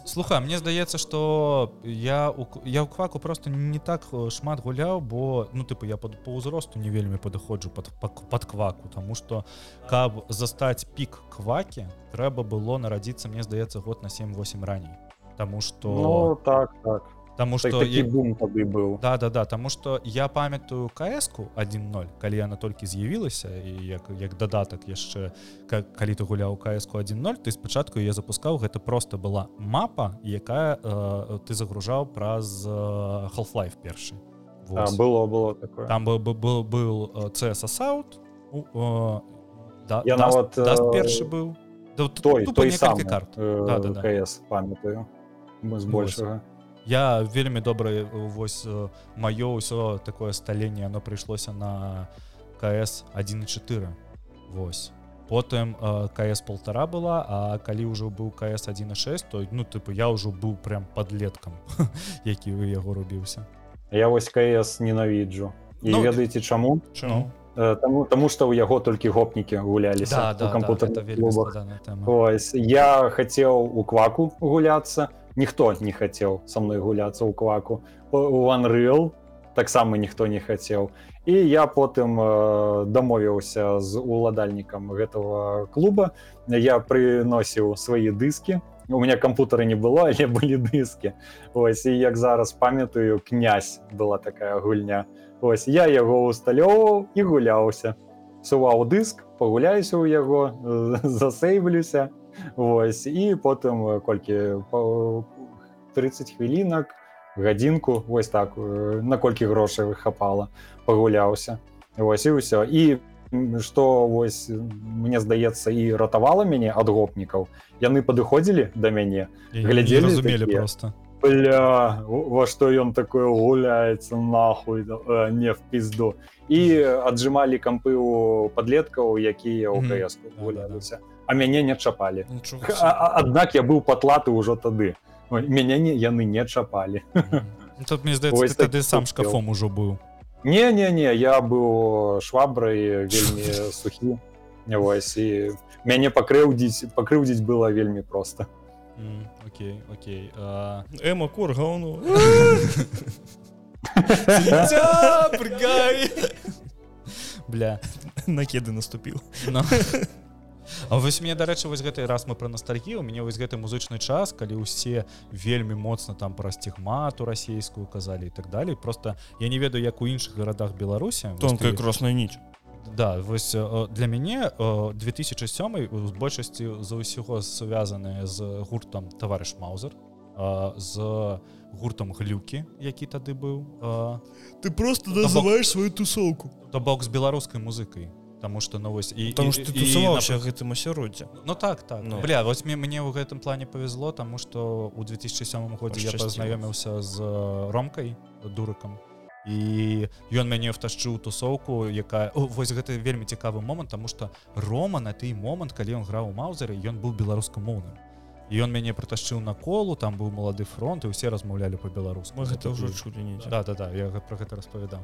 Speaker 1: Слуха мне здаецца что я я у кваку просто не так шмат гуляў бо ну тыпу я под по ўзросту не вельмі падыходжу под под кваку тому что каб застаць пік квакі трэба было нарадзіцца мне здаецца год на 78 раней. Таму что
Speaker 3: ну, так так
Speaker 1: Таму
Speaker 3: Так,
Speaker 1: што
Speaker 3: такі
Speaker 1: я...
Speaker 3: бум тады быў
Speaker 1: да да да Таму што я памятаю кску 1-0 калі яна толькі з'явілася і як, як дадатак яшчэ ка- калі ты гуляў кску 1-0 ты спачатку я запускаў гэта просто была мапа якая э, ты загружаў праз э, half-life першы
Speaker 3: А, было было такое
Speaker 1: там был был был CSSout да,
Speaker 3: Я
Speaker 1: Dust-
Speaker 3: нават, э,
Speaker 1: першы быў да,
Speaker 3: той той
Speaker 1: карт.
Speaker 3: э,
Speaker 1: Да-да-да.
Speaker 3: КС памятаю. Мы збольшага
Speaker 1: я вельмі добра вось э, маё ўсё такое сталенне оно прыйшлося на кс 1.4 Вось. Потым э, кс полтора была А калі ўжо быў кс 1.6 то ну тыпу я ўжо быў прям подлеткам які у яго рубіўся.
Speaker 3: Я вось КС ненавіджу. І
Speaker 1: Ну,
Speaker 3: ведаеце чаму?
Speaker 2: Чаму?
Speaker 3: Э, таму таму што ў яго толькі гопнікі гуляліся
Speaker 1: да, да, да, тэма.
Speaker 3: Ось я хацеў у кваку гуляцца ніхто не хацеў са мной гуляцца ў кваку. У Unreal таксама ніхто не хацеў. І я потым э, дамовіўся з уладальнікам гэтага клуба. Я прыносіў свае дыскі. У меня кампутары не было але былі дыскі. Ось і як зараз памятаю князь была такая гульня. Ось я яго усталёўваў і гуляўся. Суваў дыск пагуляюся ў яго засейвлюся Вось і потым э, колькі па- 30 хвілінак гадзінку вось так э, на колькі грошай хапала пагуляўся Вось і ўсё і што вось э, мне здаецца і ратавала мяне ад гопнікаў яны падыходзілі да мяне глядзелі
Speaker 1: разумелі
Speaker 3: такія?
Speaker 1: просто
Speaker 3: Бля, во што ён такое гуляецца нахуй да- э, не в пізду і аджымалі кампы у падлеткаў якія ў
Speaker 1: Мгм.
Speaker 3: КС
Speaker 1: Да-да-да.
Speaker 3: гуляліся а мяне не чапалі. А- Аднак я быў патлаты ўжо тады. Ой, мяне не яны не чапалі.
Speaker 1: Ну, тут мне здаецца ты тады сам шкафом ужо быў.
Speaker 3: Не не не я быў швабрай вельмі сухі. Вось і мяне пакрыўдзіць пакрыўдзіць было вельмі проста.
Speaker 1: Окей окей.
Speaker 2: Эма
Speaker 1: Дзя, прыгай! бля
Speaker 2: накеды наступіў
Speaker 1: Ну. А вось мне дарэчы вось гэты раз мы пра ностальгію у мяне вось гэты музычны час калі ўсе вельмі моцна там пра стигмату расійскую казалі і так далей. Просто я не ведаю як у іншых гарадах беларусі.
Speaker 2: Тонкая
Speaker 1: ты-
Speaker 2: красная ніч.
Speaker 1: Да вось э, для мяне э, 2007 з большасці за ўсяго звязаны з гуртам таварыш маузер э, з гуртам глюкі які тады быў э,
Speaker 2: ты просто
Speaker 1: называешь
Speaker 2: сваю тусоўку
Speaker 1: то бок з беларускай музыкай Таму што ну вось і
Speaker 2: Таму
Speaker 1: і-
Speaker 2: што тусаваўся гэтым асяроддзе
Speaker 1: Ну так так.
Speaker 2: Ну.
Speaker 1: бля вось мне мне ў гэтым плане павезло таму што у 2007 годзе я пазнаёміўся з ромкай дурыкам і ён мяне вташчыў тусоўку якая О, вось гэта вельмі цікавы момант таму што рома на той момант калі ён граў у маузеры ён быў беларускамоўным ён мяне прыташчыў на колу там быў малады фронт і ўсе размаўлялі по-беларуску
Speaker 2: гэта ўжо чулі недзе
Speaker 1: да да да я про гэта распавядаў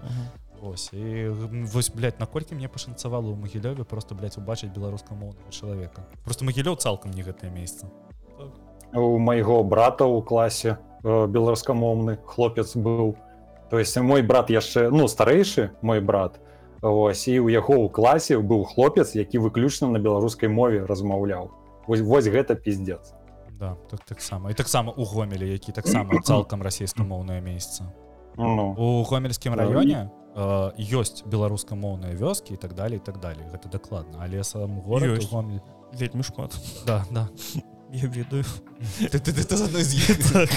Speaker 1: Вось і м, вось блядь, наколькі мне пашанцавала ў магілёве просто блядь, убачыць беларускамоўнага чалавека просто магілёў цалкам не гэтае месца
Speaker 3: у майго брата ў класе э, беларускамоўны хлопец быў то есть мой брат яшчэ ну старэйшы мой брат ось і у яго ў класе быў хлопец які выключна на беларускай мове размаўляў вось вось гэта пиздец
Speaker 1: да так таксама і таксама у гомелі які таксама цалкам расійскамоўнае месца
Speaker 3: ну,
Speaker 1: у гомельскім раёне э, ёсць беларускамоўныя вёскі і так далее так далее. Гэта дакладна але сам гомель.
Speaker 2: Вельмі шмат
Speaker 1: да да.
Speaker 2: Я ведаю
Speaker 1: ты, ты, ты, ты з іх
Speaker 2: так.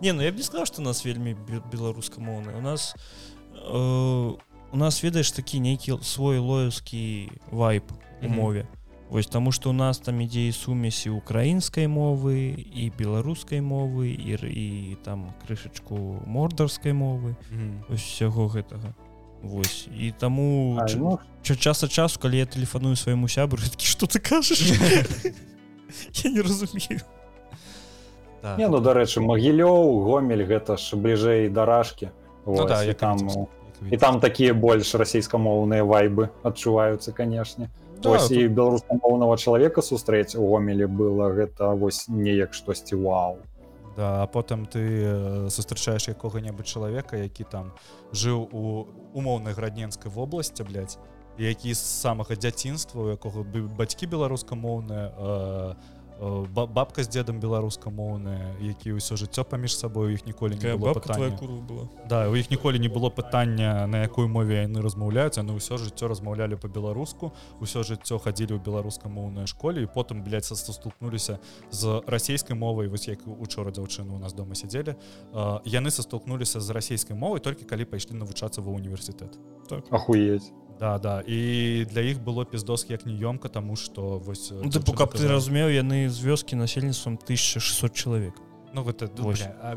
Speaker 2: не ну я б не сказал что нас вельмі бе- беларускамоўны у нас э, у нас ведаеш такі нейкі свой лоевскі вайп у мове Вось таму што у нас там ідзе і сумесі украінскай мовы і беларускай мовы і, і там крышачку мордарскай мовы. Ось усяго гэтага. Вось. І таму
Speaker 3: а,
Speaker 2: ч-
Speaker 3: ну.
Speaker 2: ча- час ад часу калі я тэлефаную свайму сябру что ты кажаш? Я не разумею.
Speaker 1: Так.
Speaker 3: не ну дарэчы магілёў гомель гэта ж бліжэй да ражкі
Speaker 1: Ну да,
Speaker 3: там і там такія больш расійскамоўныя вайбы адчуваюцца канешне
Speaker 1: Да,
Speaker 3: Вось
Speaker 1: тут-
Speaker 3: і беларускамоўнага чалавека сустрэць у гомелі было гэта вось неяк штосьці вау.
Speaker 1: Да, а потым ты э, сустрачаеш якога-небудзь чалавека які там жыў у умоўнай градненскай вобласці блядь, які з самага дзяцінства у якога бацькі беларускамоўныя э, бабка з дзедам беларускамоўная які ўсё жыццё паміж сабою іх ніколі не было
Speaker 2: была
Speaker 1: да у іх ніколі не было пытання на якой мове яны размаўляюць яны ўсё жыццё размаўлялі по-беларуску ўсё жыццё хадзілі ў беларускамоўнай школе і потым састукнуліся з расійскай мовай вось як учора дзяўчыну у нас дома сядзелі яны састукнуліся з расійскай мовай толькі калі пайшлі навучацца ва універсітэт
Speaker 3: так. Ахуець
Speaker 1: да да. І для іх было пиздос як неёмка тому что вось
Speaker 2: ну, ты каб ты разумеў яны з вёскі насельніцтвам 1600 чалавек
Speaker 1: Ну гэта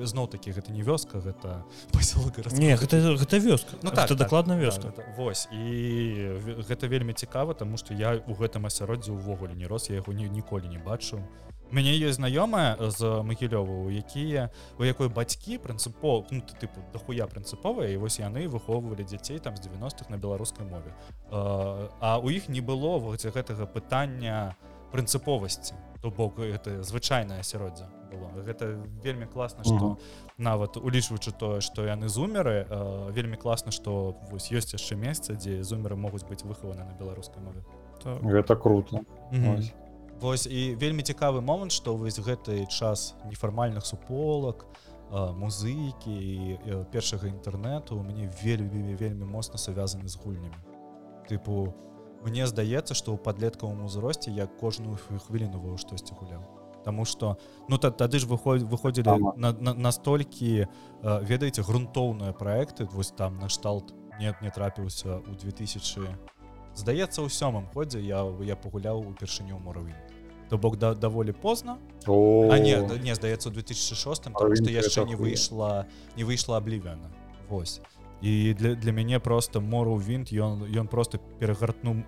Speaker 1: зноў такі гэта не вёска гэта
Speaker 2: не гэта гэта вёска. Ну так, так. дакладна вёска.
Speaker 1: да, Вось. І гэта вельмі цікава тому что я у гэтым асяроддзе ўвогуле не рос я яго ні, ніколі не бачыў мяне ёсць знаёмая з магілёва якія у якой бацькі прынцыпо ну, тыпу дахуя прынцыповая і вось яны выхоўвалі дзяцей там з 90-х на беларускай мове. А у іх не было вот гэтага пытання прынцыповасці то бок это звычайнае асяроддзе было. Гэта вельмі класна что нават улічваючы тое что яны зумеры вельмі класна что вось ёсць яшчэ месца дзе зумеры могуць быць выхаваны на беларускай мове.
Speaker 3: То... гэта круто. Mm -hmm.
Speaker 1: Вось і вельмі цікавы момант што вось гэты час нефармальных суполак музыкі і першага інтэрнэту у мяне вельмі вельмі моцна сувязаны з гульнямі. Тыпу мне здаецца што ў падлеткавым узросце я кожную хвілінавую штосьці гуляў. Таму что ну та, тады ж выходзі выходзілі на, на, настолькі ведаеце грунтоўныя проекты вось там нашталт нет не трапіўся у 2000 здаецца ў сёмым ходзе я я пагуляў упершыню моравін то бок да даволі позна а не не здаецца у 2006 что яшчэ не выйшла не выйшла аблівяна Вось. І для для мяне просто мору вінт ён ён просто перагартнуў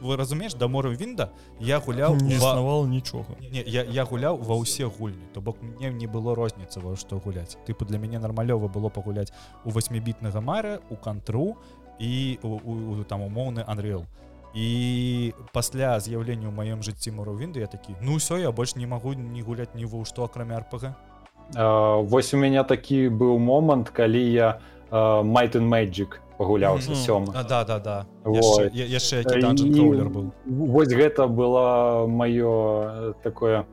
Speaker 1: вы разумееш да мору вінда я гуляў
Speaker 2: не існавал нічога
Speaker 1: не, я, я гуляў ва ўсе гульні то бок мне не было розніцы во што гуляць тыпу для мяне нармалёва было пагуляць у восьмібітнага мара у кантру і у, у, у там умоўны Unreal і пасля з'яўлення ў маём жыцці мору вінды я такі ну ўсё я больш не магу не гуляць ні ва што акрамя рпг
Speaker 3: восьось у меня такі быў момант калі я майт Magic пагуляўся сём
Speaker 1: да да да. Яшчэ быў.
Speaker 3: вось гэта было маё такое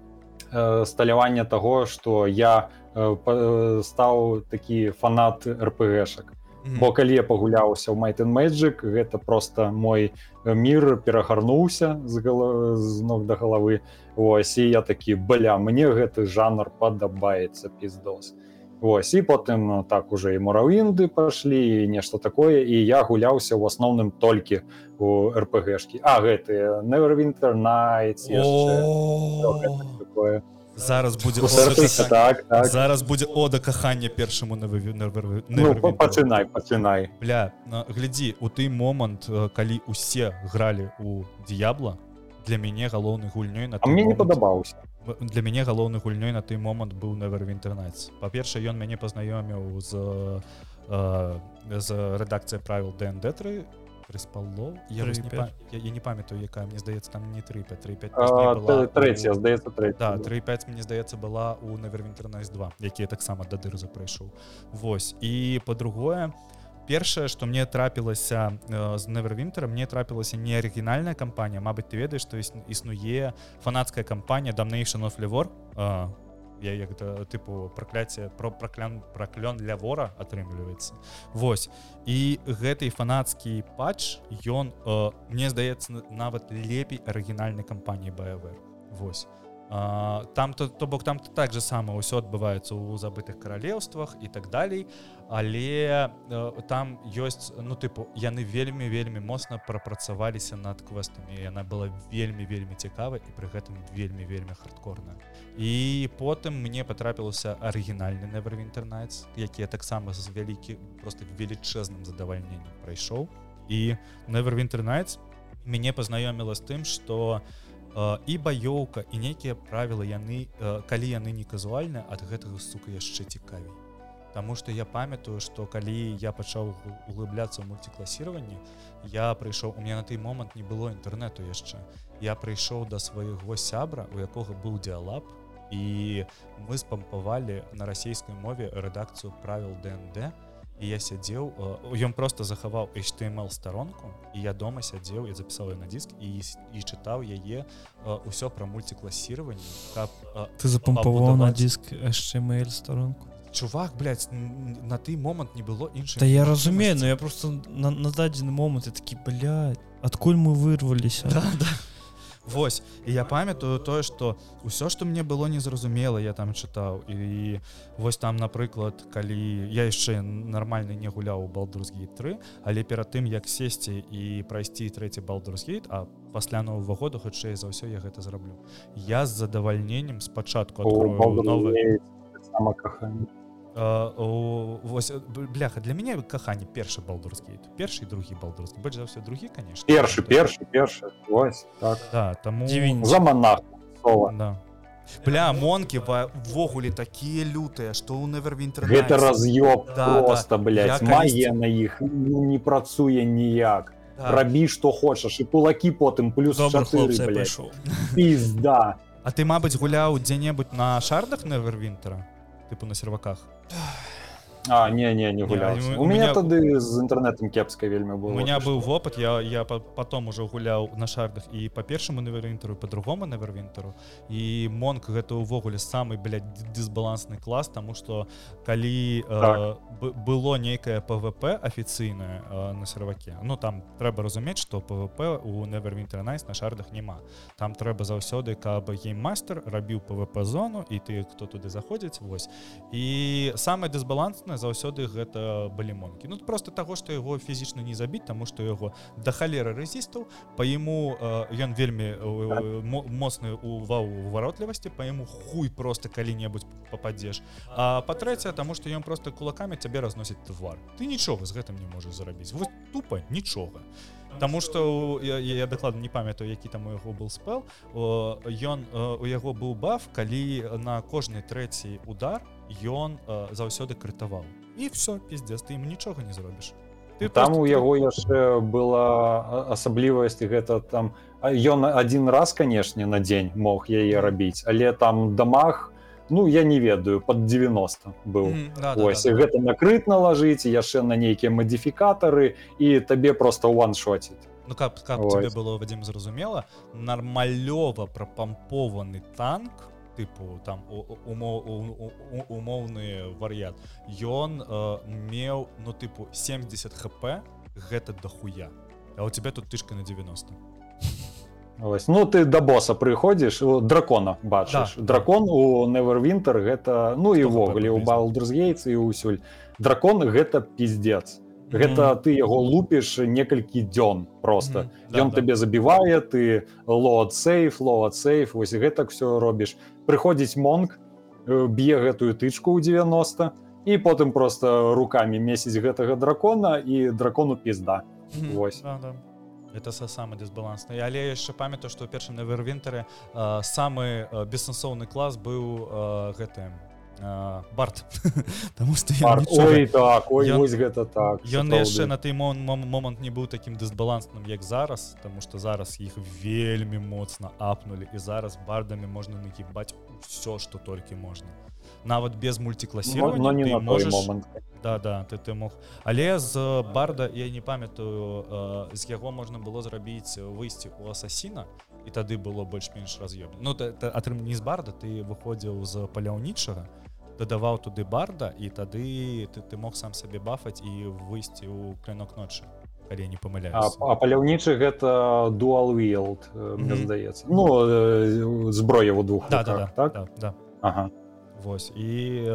Speaker 3: сталяванне таго што я стаў такі фанат рпгшак бо калі я пагуляўся ў майтен Magic гэта просто мой мір перагарнуўся з гала... з ног да галавы. Ось і я такі бля мне гэты жанр падабаецца пиздос ось і потым так уже і муравінды пашлі нешта такое і я гуляўся ў асноўным толькі у рпгшки а гэтыя neverвинтер night
Speaker 1: такое зараз будзе
Speaker 3: так, так.
Speaker 1: зараз будзе ода кахання першаму на
Speaker 3: ну, пачынай пачынай
Speaker 1: бля глядзі у той момант калі усе гралі у д'ябла для мяне галоўны гульнёй на
Speaker 3: мне не падабаўся
Speaker 1: для мяне галоўны гульнёй на той момант быў невер в інтэрнэце па-перша ён мяне пазнаёміў з з рэдакцыя правил днд3 прыспало я, не па... я, я не памятаю якая мне здаецца там не 35
Speaker 3: третья здаецца
Speaker 1: да, 35 мне здаецца была у навер інтэрнэс 2 якія таксама да дырза прайшоў Вось і по-другое першае что мне трапілася з невервінтера мне трапілася не арыгінальная кампанія. Мабыць ты ведаеш што існуе фанацкая кампанія damnation of левор у я як гэта тыпу пракляце про праклян праклён для вора атрымліваецца Вось і гэты фанацкі патч ён э, мне здаецца нават лепей арыгінальнай кампаніі БВ Вось там то то бок там так же сама ўсё адбываецца ў забытых каралеўствах і так далей але э, там ёсць ну тыпу яны вельмі вельмі моцна прапрацаваліся над квестамі яна была вельмі вельмі цікавай і пры гэтым вельмі вельмі хардкорна і потым мне патрапілася арыгінальны never інтэрнэт які таксама з вялікі просто велічэзным задавальненнем прайшоў. І never інтэрнэт мяне пазнаёміла з тым что у і баёўка і нейкія правілы яны калі яны не казуальныя ад гэтага сука яшчэ цікавей. Таму што я памятаю што калі я пачаў углыбляцца ў мультикласіраванні я прыйшоў у меня на той момант не было інтэрнэту яшчэ. Я прыйшоў да свайго сябра у якога быў дыалаб і мы спампавалі на расійскай мове рэдакцыю правил ДНД і я сядзеў ён просто захаваў HTML старонку і я дома сядзеў я запісаў на диск і і чытаў яе ўсё пра мультикласіраванне каб
Speaker 2: ты запампаваў на диск HTML старонку
Speaker 1: чувак блядь, на той момант не было іншых
Speaker 2: Да я разумею но я просто на, на дадзены момант я такі адкуль мы вырваліся
Speaker 1: да, да. Вось. І я памятаю тое что ўсё что мне было незразумела я там чытаў. І вось там напрыклад калі я яшчэ нармальна не гуляў у балдурсгейт 3 але перад тым як сесці і прайсці трэці балдурсгейт а пасля нового года хутчэй за ўсё я гэта зраблю. Я з задавальненнем спачатку
Speaker 3: новы каханне
Speaker 1: вось бляха для мяне каханне першы балдурскі першы другі балдурскі больш за ўсё другі конечно.
Speaker 3: Першы першы першы так.
Speaker 1: да, таму
Speaker 3: за манах
Speaker 1: да. бля монкі ввогуле такія лютыя што ў невервінтер
Speaker 3: гэта раз'ёб да, просто да. магія на іх ну, не працуе ніяк. Да. рабі што хочаш і кулакі потым плюс пізда
Speaker 1: А ты мабыць гуляў дзе-небудзь на шардах невервінтера тыпу на серваках 唉。
Speaker 3: А не не не гуляў не, у, у меня тады з інтэрнетам кепска вельмі было
Speaker 1: у меня быў вопыт я я потом уже гуляў на шардах і по першаму навервінтеру по-другому навервінтеру і монк гэта ўвогуле самы дысбалансны клас тому что калі так. э, было нейкае пвп афіцыйнае э, на серваке ну там трэба разумець что пвп у невервінтер найс на шардах няма там трэба заўсёды каб гейммастер рабіў пвп зону і ты хто туды заходзіць вось. І самое дысбалансна заўсёды гэта балімонкі ну просто таго што яго фізічна не забіць таму што яго да халеры рэзістаў па яму ён вельмі моцны увагу варотлівасці па яму хуй просто калі-небудзь попадзеш а па-трэцяе таму што ён просто кулакамі цябе разносіць твар. Ты нічога з гэтым не можаш зарабіць вот тупо нічога Таму што я, я дакладна не памятаю які там у яго был спел. Ён у яго быў баф калі на кожны трэці удар ён э, заўсёды крытаваў і все пиздец ты ім нічога не зробіш.
Speaker 3: Ты там у яго яшчэ была асаблівасць гэта там ён один раз канешне на дзень мог яе рабіць але там дамах ну я не ведаю под 90 быў. Mm, да, ось да, да, гэта да. накрыт налажыць яшчэ на нейкія мадыфікатары і табе просто one-шоціць
Speaker 1: Ну, каб, каб тебе было вадзім зразумела нармалёва прапампованы танк тыпу там умоўны вар'ят ён э, меў ну тыпу 70 хп гэта дохуя. А у тебя тут тышка на 90
Speaker 3: Ось, ну ты да боса прыходзіш дракона бачыш да, дракон да. у невервинтер гэта ну і ввогуле у балдерсгейц і ўсюль дракон гэта пиздец гэта mm. ты яго лупіш некалькі дзён просто. Mm. ён да, табе да. забівае ты лот сейф лот сейф вось гэтак все робіш прыходзіць монг э, б'е гэтую тычку ў 90 і потым просто руками месяць гэтага дракона і дракону пізда. Вось.
Speaker 1: Да, да. это са самы дысбалансны але яшчэ памятаю што ў першым навервінтеры э, самы э, бессэнсоўны клас быў э, гэтым барт. Таму што
Speaker 3: так гэта так
Speaker 1: Ён яшчэ на той момант не быў такім дысбалансным як зараз Таму што зараз іх вельмі моцна апнули і зараз бардамі можна нагібаць все што толькі можна нават без мультикласіравання
Speaker 3: не на можешь... момант
Speaker 1: да да ты ты мог. Але з барда я не памятаю з яго можна было зрабіць выйсці у асасіна і тады было больш-менш раз'ём Ну атрым не з барда ты выходзіў з паляўнічага дадаваў туды барда і тады ты, ты мог сам сабе бафаць і выйсці ў клянок ночы калі не памыляю
Speaker 3: а, а паляўнічы гэта дуал вилд mm -hmm. мне здаецца ну зброя у двух
Speaker 1: да, да, да,
Speaker 3: так?
Speaker 1: да, да.
Speaker 3: Ага.
Speaker 1: Вось і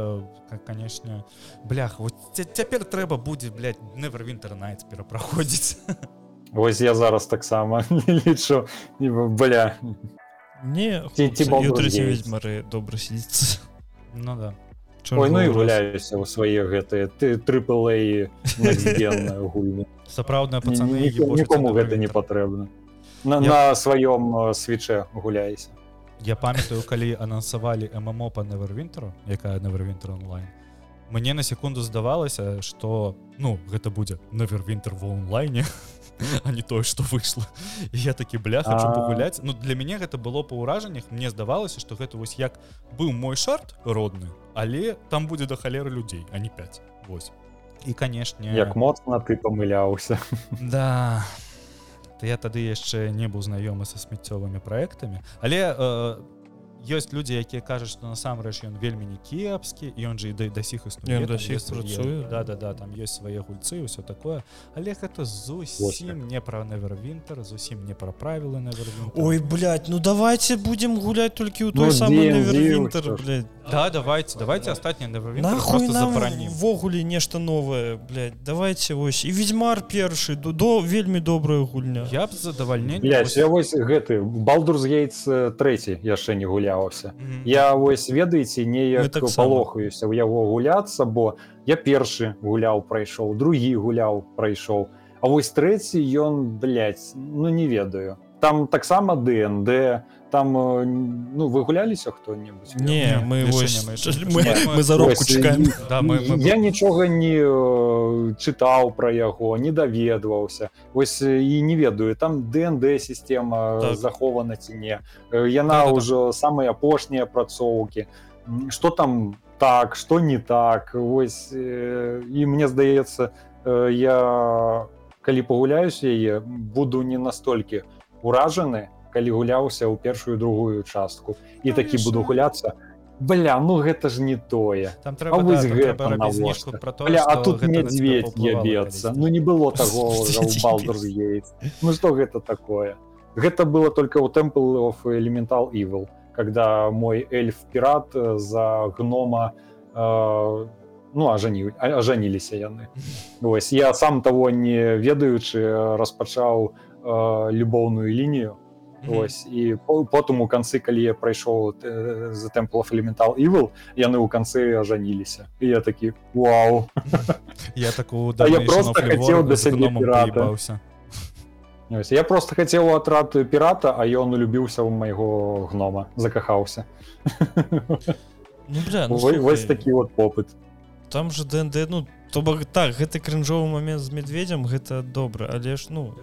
Speaker 1: канешне блях вот цяпер трэба будзе невервинтер найт перапраходзіць
Speaker 3: Вось я зараз таксама лічу бля.
Speaker 2: Не мары добра сидіцца
Speaker 1: Ну да
Speaker 3: і гуляюся ў свае гэтыя ты трыплэй гульні
Speaker 1: сапраўдная пацаны
Speaker 3: нікому гэта не патрэбна на, я... на сваём свече гуляйся
Speaker 1: Я памятаю калі анансавалі ММО па невервінтеру якая невервінтер онлайн мне на секунду здавалася что ну гэта будзе невервінтер в онлайне а не тое что выйшло я такі бля хочу пагуляць Ну для мяне гэта было па ўражаннях мне здавалася что гэта вось як быў мой шарт родны але там будзе да халеры людзей а не 5 8 і канешне
Speaker 3: як моцна ты памыляўся
Speaker 1: да. Я тады яшчэ не быў знаёмы са смеццёвымі праектамі але э, ёсць людзі якія кажуць што насамрэч ён вельмі не кепскі ён жа і да да сіх існуе
Speaker 2: працуе.
Speaker 1: да да да там ёсць свае гульцы ўсё такое. Але гэта зусім не пра невервінтер зусім не пра правілы невервінтер
Speaker 2: Ой блядь, ну давайте будем гулять толькі ў
Speaker 3: Ну,
Speaker 2: той самы
Speaker 3: D&D
Speaker 2: Невервінтер
Speaker 1: да давайте давайте астатні
Speaker 2: Нахуй ввогуле нешта новае блядь. давайте вось і ведьмар першы до, до вельмі добрая гульня.
Speaker 1: Я б з задавальненнем
Speaker 3: Блядь, я вось гэты балдурс гейтс трэці яшчэ не гуляўся я вось ведаеце неяк
Speaker 2: таксама.
Speaker 3: палохаюся ў яго гуляцца бо я першы гуляў прайшоў другі гуляў прайшоў А вось трэці ён блядь, ну не ведаю. Там таксама ДНД там э, ну вы гуляліся хто-небудзь
Speaker 2: не мы вось
Speaker 1: не, мы
Speaker 2: мы, заробку
Speaker 3: і-
Speaker 1: Да, мы- мы-
Speaker 3: я нічога не э, чытаў пра яго не даведваўся вось э, і не ведаю там ДНД сістэма
Speaker 2: Так.
Speaker 3: захована ці не Э, яна
Speaker 1: Да-да-да.
Speaker 3: ўжо самыя апошнія апрацоўкі что там так что не так? Вось э, і мне здаецца э, я калі пагуляюсь яе буду не настолькі уражаны калі гуляўся ў першую другую частку і такі буду гуляцца. Бля ну гэта ж не тое.
Speaker 1: Там
Speaker 3: А
Speaker 1: трэба да,
Speaker 3: вось
Speaker 1: там
Speaker 3: гэта навошта?
Speaker 1: пра то
Speaker 3: Бля, а тут
Speaker 1: паўплывала
Speaker 3: ябецца ну не было таго ну что гэта такое? Гэта было только у Temple of Elemental Evil когда мой эльф пират за гнома э, ну ажаніў а- ажаніліся яны Вось я сам того не ведаючы распачаў э, любоўную лінію
Speaker 1: Мгм.
Speaker 3: Ось і по- потым у канцы калі я прайшоў э, за Temple of Elemental Evil яны ў канцы ажаніліся і я такі Вау
Speaker 1: я такую
Speaker 3: А я просто хацеў да сябе пірата.
Speaker 1: пірата
Speaker 3: Ось, я просто хацеў атрад пірата а ён улюбіўся ў майго гнома закахаўся
Speaker 2: ну, бля, ну,
Speaker 3: Вось- вось
Speaker 2: слухай,
Speaker 3: такі вот попыт
Speaker 2: там же ДНД ну то бок так гэты крынжовы момент з медведем гэта добра але ж ну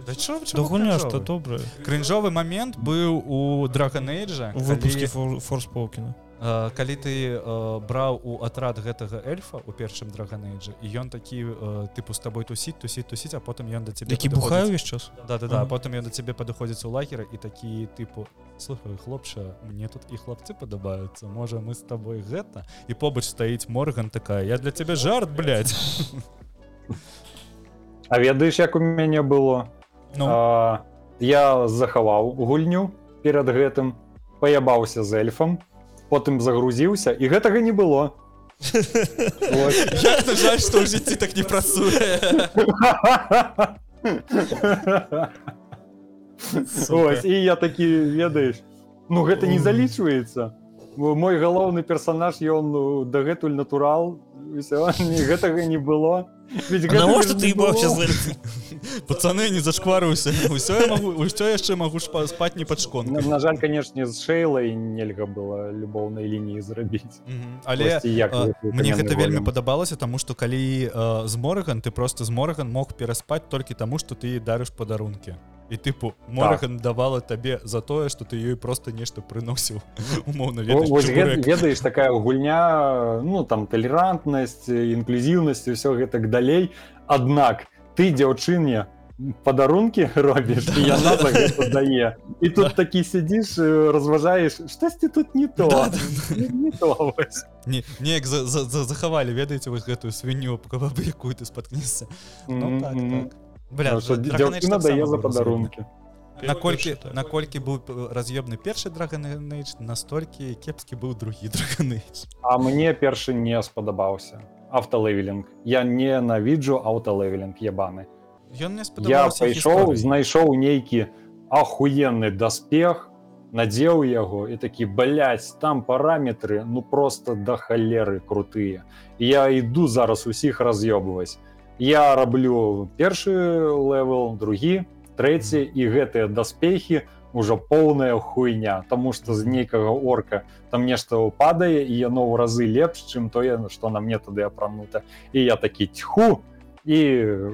Speaker 2: гульня
Speaker 1: крынжовы?
Speaker 2: што добрае
Speaker 1: крынжовы момент быў у драгонэйджа
Speaker 2: у выпуске форспокена
Speaker 1: э, калі ты э, браў у атрад гэтага эльфа у першым драгонэйджа і ён такі э, тыпу з табой тусіць тусіць тусіць а потым ён да цябе
Speaker 2: які бухаю увесь час
Speaker 1: да да да
Speaker 2: Ага.
Speaker 1: потым ён да цябе падыходзіць у лагера і такі тыпу слухай хлопча мне тут і хлопцы падабаюцца можа мы з табой гэта? І побач стаіць морган такая я для цябе жарт блядь.
Speaker 3: А ведаеш як у мяне было?
Speaker 1: Ну?
Speaker 3: А, я захаваў гульню перад гэтым паябаўся з эльфам потым загрузіўся і гэтага не было.
Speaker 1: Як жаль што ў жыцці так не працуе.
Speaker 3: Ось, і я такі ведаеш ну гэта не залічваецца. Мой галоўны персонаж ён ну, дагэтуль натурал гэтага не было Ведь гэтага
Speaker 2: навошта
Speaker 3: ж
Speaker 2: ты эльфам?
Speaker 1: пацаны не зашкварыўся ўсё я магу ўсё яшчэ магу спаць не пад
Speaker 3: на,
Speaker 1: шконкай
Speaker 3: на жаль канешне з шэйлай нельга было любоўнай лініі зрабіць
Speaker 1: але мне гэта вельмі падабалася таму што калі з морган ты просто з морган мог пераспаць толькі таму што ты дарыш падарункі і тыпу морган давала табе за тое што ты ёй просто нешта прыносіў умоўна
Speaker 3: вось
Speaker 1: ведаеш,
Speaker 3: такая гульня ну там талерантнасць інклюзіўнасць усё гэтак далей. Аднак ты дзяўчыне падарункі робіш і яна за гэта дае. І тут такі сядзіш э, разважаеш штосьці тут не то.
Speaker 1: Да, да,
Speaker 3: Не- не то вось.
Speaker 1: Не, неяк за, за, за, захавалі ведаеце вось гэтую свінню якую ты спаткнешся. Ну, так, так. Бля,
Speaker 3: Ну, дзяўчына
Speaker 1: таксама
Speaker 3: дае за падарункі
Speaker 1: наколькі
Speaker 2: так.
Speaker 1: наколькі быў раз'ёбны першы драгонэйдж настолькі кепскі быў другі драгонэйдж
Speaker 3: А мне першы не спадабаўся автолевелінг я ненавіджу аўталевелінг ебаны
Speaker 1: ён мне
Speaker 3: я пайшоў знайшоў нейкі ахуенны даспех надзеў яго і такі баляць там параметры ну просто да халеры крутыя І я іду зараз усіх раз'ёбваць я раблю першы левел другі трэці і гэтыя даспехі уже поўная хуйня тому что з нейкага орка там нешта падае і яно ў разы лепш чым тое што на мне тады апранута. І я такі тьху! І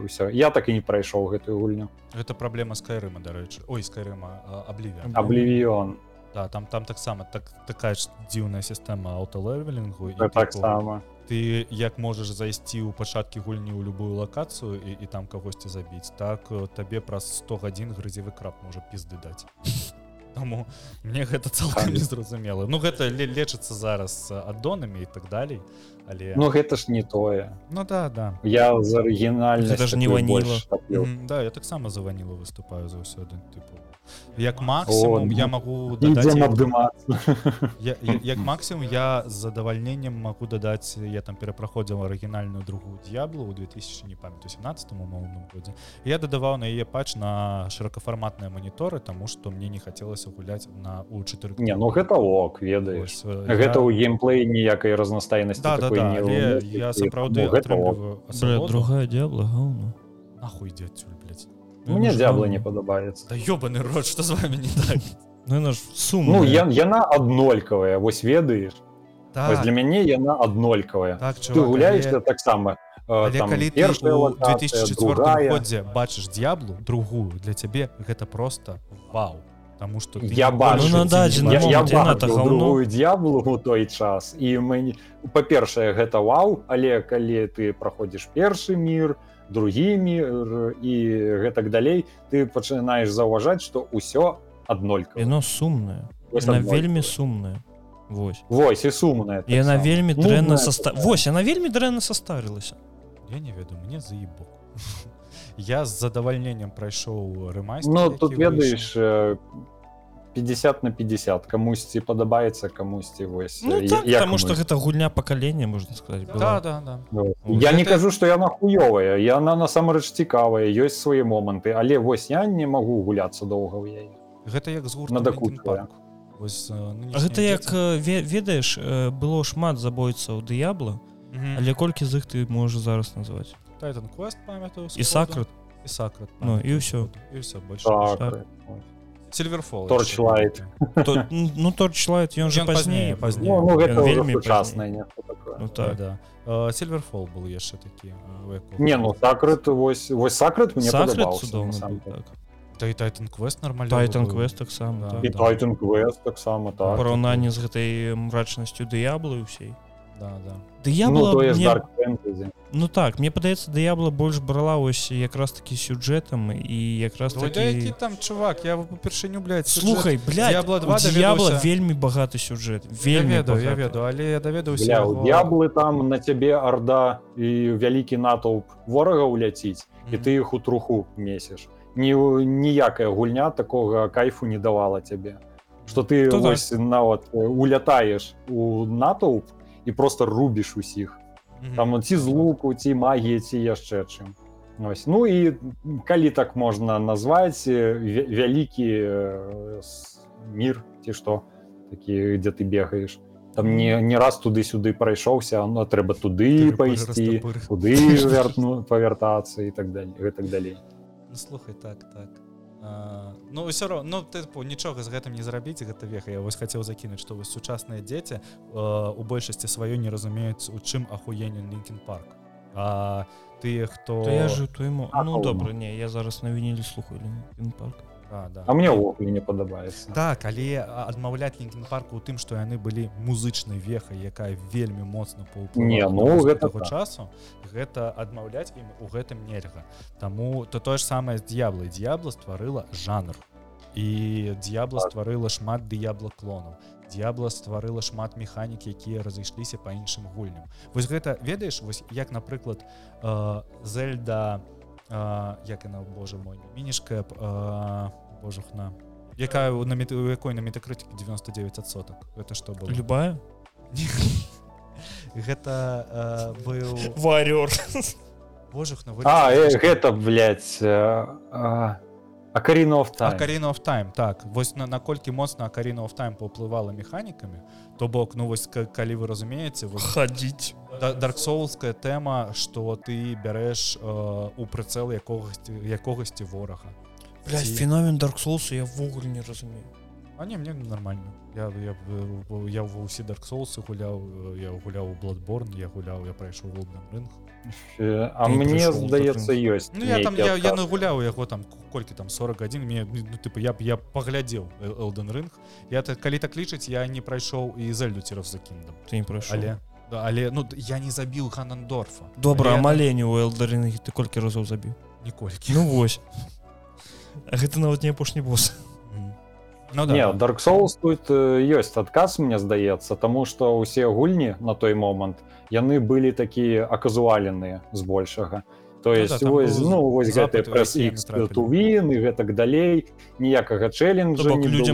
Speaker 3: ўсё. Я так і не прайшоў гэтую гульню.
Speaker 1: Гэта праблема скайрыма дарэчы. Ой скайрыма абліве
Speaker 3: аблівіон
Speaker 1: да там там таксама так такая ж дзіўная сістэма аўталевелінгу
Speaker 3: таксама
Speaker 1: ты як можаш зайсці ў пачаткі гульні ў любую лакацыю і, і там кагосьці забіць так э, табе праз 100 гадзін грызевы краб можа пізды даць. Таму мне гэта цалкам незразумела. Ну гэта лечыцца зараз аддонамі і так далей але
Speaker 3: Ну гэта ж не тое.
Speaker 1: Ну да да.
Speaker 3: Я з арыгінальна
Speaker 2: даже не ваніла.
Speaker 1: Да я таксама за ваніла выступаю заўсёды тыпу як максимум. я могу як максимум я з задавальненнем могу дадаць я там перапроходзіў арыгінальную другую д'яблу у 2000 не памятаю 17 моўным годзе я дадаваў на яе пач на шырокафарматныя маніторы тому что мне не хацелася гуляць на у 4
Speaker 3: не ну гэта ок ведаеш гэта ў геймплей ніякай разнастайнасці
Speaker 1: да, да, да, я сапраўды
Speaker 2: другая д'ябла
Speaker 1: нахуй ідзе адсюль
Speaker 3: мне дзяблы не падабаецца
Speaker 1: да ёбаны рот что з вами не так?
Speaker 2: Ну наш сум
Speaker 3: ну я яна аднолькавая вось ведаеш
Speaker 1: так.
Speaker 3: для мяне яна аднолькавая
Speaker 1: так,
Speaker 3: ты гуляешься таксама
Speaker 1: калі ты 2004 годзе бачыш д'яблу другую. Для цябе гэта просто вау. Таму что
Speaker 3: я бачу
Speaker 2: ну,
Speaker 3: другую д'яблу у той час. І мы па-першае гэта вау. Але калі ты праходзіш першы мір то другімі і гэтак далей ты пачынаеш заўважаць што ўсё аднолька
Speaker 2: яно сумнае. Вельмі сумная Вось.
Speaker 3: Вось і сумная
Speaker 2: так яна вельмі дрэнна соста Вось яна вельмі дрэнна состарылася
Speaker 1: Я не ведаю мне заебок. Я з задавальненнем прайшоў рымай
Speaker 3: Ну тут ведаеш 50 на 50 камусьці падабаецца камусьці вось
Speaker 2: ну, так, потому что гэта гульня пакалення можна сказать
Speaker 1: да, да, да.
Speaker 3: Ну, я гэта... не кажу что яна хуёвая. Яна насамрэч цікавая ёсць свае моманты але вось я не магу гуляцца доўга ў яе.
Speaker 1: Гэта як з гурт
Speaker 2: гэта як ведаеш было шмат забойцаў дыябла але колькі з іх ты можаш зараз назваць? І сакрат
Speaker 1: і сакрат
Speaker 2: Ну і ўсё.
Speaker 1: і все больше
Speaker 3: Сильверфол Торчлайт
Speaker 2: Ну торчлайт ён же пазней
Speaker 3: пазней вельмі часная
Speaker 1: Сильверфол был яшчэ такі
Speaker 3: Не ну сакрыт вось вось сакрыт мне
Speaker 1: Тайтан квест нормально
Speaker 2: Тайтан квест таксама
Speaker 3: Тайтан квест таксама так
Speaker 2: параўнанне з гэтай мрачнасцю дыяблы ўсей
Speaker 1: да, да.
Speaker 2: Дыябла ну, мне... ну так мне падаецца дыябла больш брала ось якраз такі сюджэтам і якраз такі...
Speaker 1: там чувак я упершыню блядь,
Speaker 2: слухай д'ябла вельмі багаты сюжэт вельмі
Speaker 1: ведаю я веду але я даведаўся
Speaker 3: яго... яблы там на цябе орда і вялікі натоўп ворага уляціць mm -hmm. і ты іх у труху месяш ні ніякая гульня такога кайфу не давала цябе что ты ось, нават улятаеш у натоўп і просто рубіш усіх. Mm -hmm. там ці з луку ці магіі ці яшчэ чым. Ось. Ну і калі так можна назваць вялікі мір ці што такі дзе ты бегаеш там не не раз туды-сюды прайшоўся но трэба туды пайсці куды вярну павяртацца і так далее гэтак далей.
Speaker 1: Ну, слухай так так ну ўсё роўно ну, тыпу нічога з гэтым не зрабіць гэта веха. Я вось хацеў закінуць што вось сучасныя дзеці у большасці сваёй не разумеюць у чым ахуенен лінкін парк. А тыя хто
Speaker 2: я жу то ему ну добра не я зараз на вінілі слухаю парк.
Speaker 1: а, да.
Speaker 3: а мне ўвогуле не падабаецца
Speaker 1: так але адмаўляць лінкін парку у тым што яны былі музычнай вехай якая вельмі моцна по
Speaker 3: не ну гэтага
Speaker 1: часу гэта адмаўляць ім у гэтым нельга. Таму то тое ж самае з д'яблай д'ябла стварыла жанр. І д'ябла так. стварыла шмат дыябла клонаў д'ябла стварыла шмат механік якія разышліся па іншым гульням. Вось гэта ведаеш вось як напрыклад э, зельда э, як яна Боже мой мінішка э, божухна якая на мет якой на метакрытыкі 99 соток это что было?
Speaker 2: Любая?
Speaker 1: Гэта э, быў
Speaker 2: варёр
Speaker 1: божах на
Speaker 3: э, гэта акаринов
Speaker 1: акаринов тайм так. Вось на наколькі моцна акаринов тайм паўплывала механікамі то бок ну вось калі вы разумееце
Speaker 2: хадзіць.
Speaker 1: дарксоўская тэма что ты бярэш э, у прыцэл якогасьці якогасьці ворага.
Speaker 2: Феномен дарксоусу я ввогуле не разумею.
Speaker 1: А не мне нормально. Я я, я ва ўсе дарксоусы гуляў я гуляў бладборн я гуляў я прайшоў рынг
Speaker 3: а Ты мне здаецца ёсць
Speaker 1: ну, я там я, я нагуляў яго там колькі там 41 мне ну, тыпу я б я паглядзеў элден рынг я так калі так лічыць я не прайшоў і зальду церов за кіндам
Speaker 2: ты не прайшоў
Speaker 1: але да, але ну я не забіў ганандорфа
Speaker 2: добра
Speaker 1: Я-
Speaker 2: маленне у элдарынгі ты колькі разоў забіў
Speaker 1: ніколькі
Speaker 2: ну вось А гэта нават не апошні босс.
Speaker 1: Ну да,
Speaker 3: Не. Dark Souls тут э, ёсць адказ мне здаецца тому что ўсе гульні на той момант яны былі такія аказуаленыя збольшага. То
Speaker 1: Ну
Speaker 3: есть
Speaker 1: да, там
Speaker 3: вось ну вось гэты
Speaker 1: трапілі.
Speaker 3: тувін і гэтак далей. Ніякага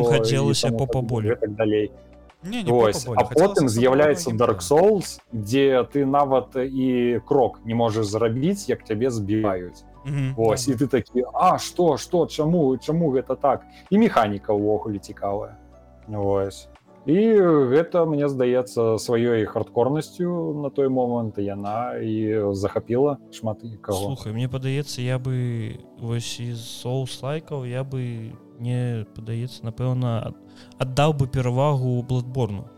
Speaker 3: было, і
Speaker 2: хацелася
Speaker 3: падобное,
Speaker 2: болю.
Speaker 3: гэтак далей.
Speaker 1: Не, не
Speaker 3: Вось, а потым з'яўляецца Dark. Souls дзе ты нават і крок не можаш зрабіць як цябе збіваюць.
Speaker 1: Мгм,
Speaker 3: Вось
Speaker 1: да,
Speaker 3: і ты такі А што што чаму чаму гэта так? І механіка ўвогуле цікавая. Вось і гэта мне здаецца сваёй хардкорнасцю на той момант яна і захапіла шмат каго
Speaker 2: слухай мне падаецца я бы вось из соус лайкаў я бы не падаецца напэўна аддаў бы перавагу бладборну.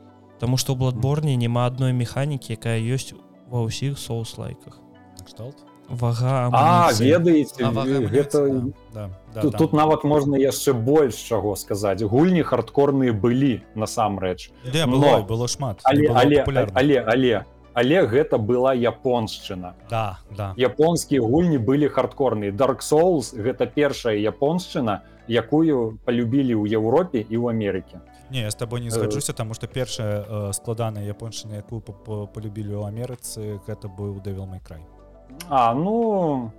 Speaker 2: Таму што ў бладборне няма адной механікі якая ёсць ва ўсіх соус лайках.
Speaker 1: Накшталт?
Speaker 2: Вага
Speaker 3: А
Speaker 2: амуніцыі.
Speaker 3: ведаеце
Speaker 1: А, вага
Speaker 3: гэта
Speaker 1: да, да,
Speaker 3: тут,
Speaker 1: да.
Speaker 3: тут нават можна яшчэ больш чаго сказаць. Гульні хардкорныя былі насамрэч.
Speaker 1: Было, было шмат.
Speaker 3: але
Speaker 1: не было
Speaker 3: але але але але гэта была японшчына.
Speaker 1: Да да.
Speaker 3: Японскія гульні былі хардкорныя. Dark Souls гэта першая японшчына якую полюбілі ў Еўропе і ў Амерыке
Speaker 1: Не, я з табой не згаджуся таму што першая э, складаная японшчына якую полюбілі ў Амерыцы гэта быў Devil May Cry
Speaker 3: А ну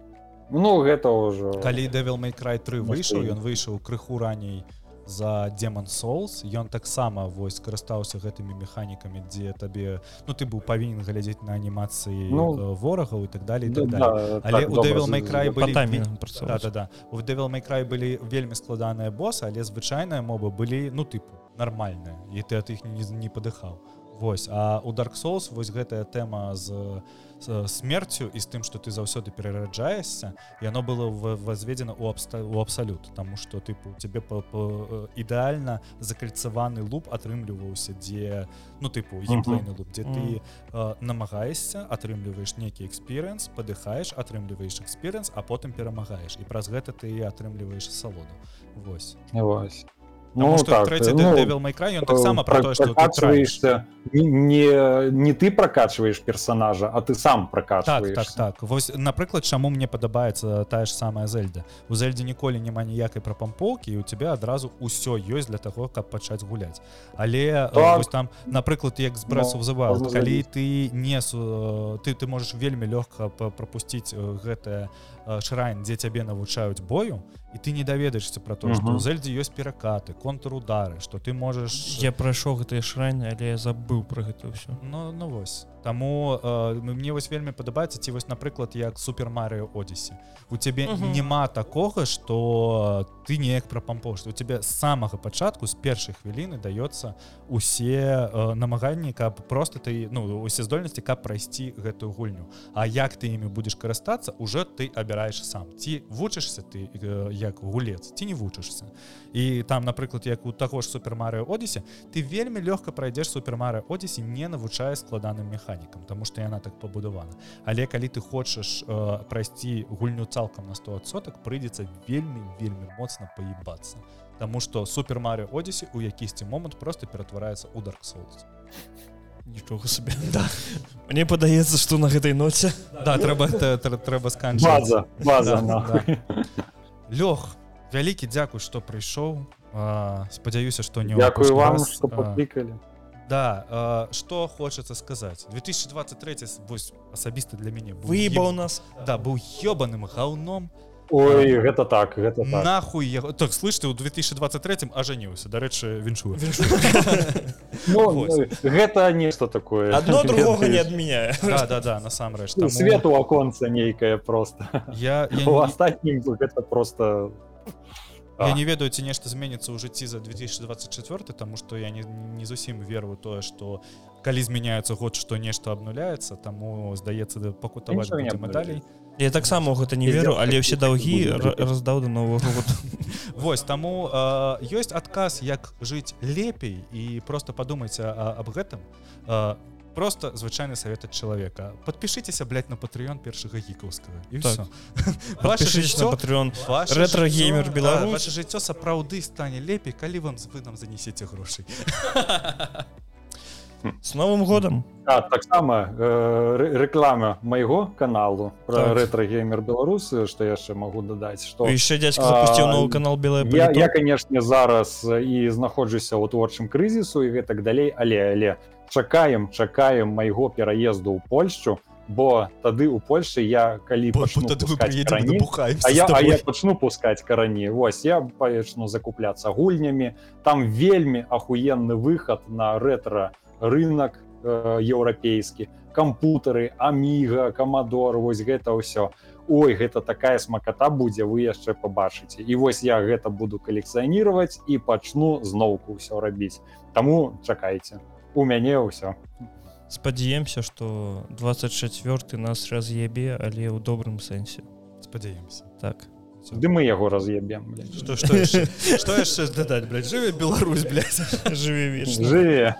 Speaker 3: ну гэта ўжо.
Speaker 1: Калі Devil May Cry 3 выйшаў ён выйшаў крыху раней за Demon Souls. Ён таксама вось карыстаўся гэтымі механікамі дзе табе ну ты быў павінен глядзець на анімацыі
Speaker 3: Ну,
Speaker 1: ну, ворагаў і так далее і
Speaker 3: Да,
Speaker 1: так далее
Speaker 3: да,
Speaker 1: Але
Speaker 3: так,
Speaker 1: у Devil May Cry былі да, да, да. у Devil May Cry былі вельмі складаныя босы але звычайная моба былі ну тыпу нармальная і ты ад іх не, не падыхаў. Вось а у Dark Souls вось гэтая тэма з, з смерцю і з тым што ты заўсёды перараджаешся яно было в- возведзена у абста у абсалют тому что тыпу тебе па, э, ідэальна закальцаваны луп атрымліваўся дзе ну тыпу геймплейны луп дзе ты э, намагаешься атрымліваеш нейкі экспірыенс падыхаеш атрымліваеш экспірыенс а потым перамагаеш і праз гэта ты асалоду Вось.
Speaker 3: Вось.
Speaker 1: Ну,
Speaker 3: Ну,
Speaker 1: што
Speaker 3: так,
Speaker 1: трэці
Speaker 3: ну,
Speaker 1: Devil May Cry, ён таксама пра тое, што ты
Speaker 3: прокачиваешься не, не ты прокачиваешь персонажа, а ты сам
Speaker 1: Так,
Speaker 3: прокачиваешься.
Speaker 1: так, так. Вось, напрыклад, чаму мне падабаецца тая ж самая Зельда. У Зельдзе ніколі няма ніякай прапампоўкі, і у цябе адразу ўсё ёсць для таго, каб пачаць гуляць. Але
Speaker 3: Так.
Speaker 1: так. вось там, напрыклад, як з the Wild,
Speaker 3: можна
Speaker 1: калі ты не ты ты можаш вельмі лёгка э, гэтае шрайн, дзе цябе навучаюць бою, і ты не даведаешся пра тое, што
Speaker 3: Мгм.
Speaker 1: ў Зельдзе ёсць перакаты, контрудары, што ты можаш
Speaker 2: я прайшоў гэтыя шрайны але я забыў про гэта ўсё
Speaker 1: Ну, ну вось. Таму э, мне вось вельмі падабаецца ці вось напрыклад як супер Марыо Одесе у цябе
Speaker 2: Мгм.
Speaker 1: няма такога что ты неяк прапампош у тебе з самага пачатку з першай хвіліны даецца усе э, намаганні каб просто ты ну усе здольнасці каб прайсці гэтую гульню. А як ты імі будзеш карыстацца уже ты абіраеш сам. Ці вучышся ты э, як гулец ці не вучышся і там напрыклад як у таго ж супер Марыо Одесе ты вельмі лёгка прайдзеш супер Марыо Одесе не навучае складаным механікам тому что яна так пабудавана але калі ты хочаш э, прайсці гульню цалкам на 100соток прыйдзецца вельмі вельмі моцна паебацца Таму что супер Марыо Одесе у якісьці момант просто ператвараецца у Dark Souls.
Speaker 2: Нічога сабе да. мне падаецца што на гэтай ноце
Speaker 1: да трэба трэба сканчваць Лёг вялікі дзякуй што прыйшоў А, спадзяюся што не апошні
Speaker 3: вам,
Speaker 1: раз.
Speaker 3: что
Speaker 1: А,
Speaker 3: покликали.
Speaker 1: Да а, што хочацца сказаць 2023 вось асабіста для мяне
Speaker 2: выебаў
Speaker 1: еб-
Speaker 2: нас
Speaker 1: да быў ёбаным гаўном
Speaker 3: Ой, гэта так, гэта так.
Speaker 1: нахуй яго так слышите у 2023 ажаніўся дарэчы віншую
Speaker 3: Ну, ну, гэта нешта такое.
Speaker 2: адно другога не адмяняе
Speaker 1: да да да насамрэч
Speaker 3: ну,
Speaker 1: таму
Speaker 3: Свет у аконца нейкае просто.
Speaker 1: я, я,
Speaker 3: У
Speaker 1: не-
Speaker 3: астатнім гэта просто...
Speaker 1: я не ведаю ці нешта зменіцца ў жыцці за 2024 тому что я не, не зусім веру тое что калі змяняецца год што нешта абнуляецца таму здаецца да пакутаваць далей
Speaker 2: я таксама гэта не веру але
Speaker 3: такі
Speaker 2: даўгі раздаў да новага года.
Speaker 1: Вось таму э, ёсць адказ як жыць лепей і просто падумайце аб гэтым э, просто звычайны совет ад чалавека подпішыцеся блядь, на патreён першага гікаўскага і
Speaker 2: Так.
Speaker 1: ваше жыццё жыццё,
Speaker 2: Беларусь.
Speaker 1: да, ваше жыццё сапраўды стане лепей калі вам вы нам занесеце грошай
Speaker 2: с новым годом.
Speaker 3: А, таксама э, рэклама майго каналу про так. рэтрагеймер беларусы што яшчэ магу дадаць што
Speaker 2: яшчэ дядька запусціў новы канал белая
Speaker 3: я, я канешне зараз і знаходжуся ў творчым крызісу і гэтак далей але але чакаем чакаем майго пераезду ў польшчу бо тады у Польше я калі карані, а я, а я пачну пускать карані. Вось я пачну закупляцца гульнямі там вельмі ахуенны выход на рэтра рынок э, еўрапейскі кампутары аміга камадор вось гэта ўсё. Ой гэта такая смаката будзе вы яшчэ пабачыце. І вось я гэта буду калекцыяніраваць і пачну зноўку ўсё рабіць. Таму чакайце. У мяне ўсё.
Speaker 2: Спадзяемся что 24 нас раз'ебе але ў добрым сэнсе.
Speaker 1: Спадзяемся.
Speaker 2: Так
Speaker 3: ды мы яго раз'ебем
Speaker 1: что яшчэ дадаць жыве Беларусь жыве
Speaker 3: жыве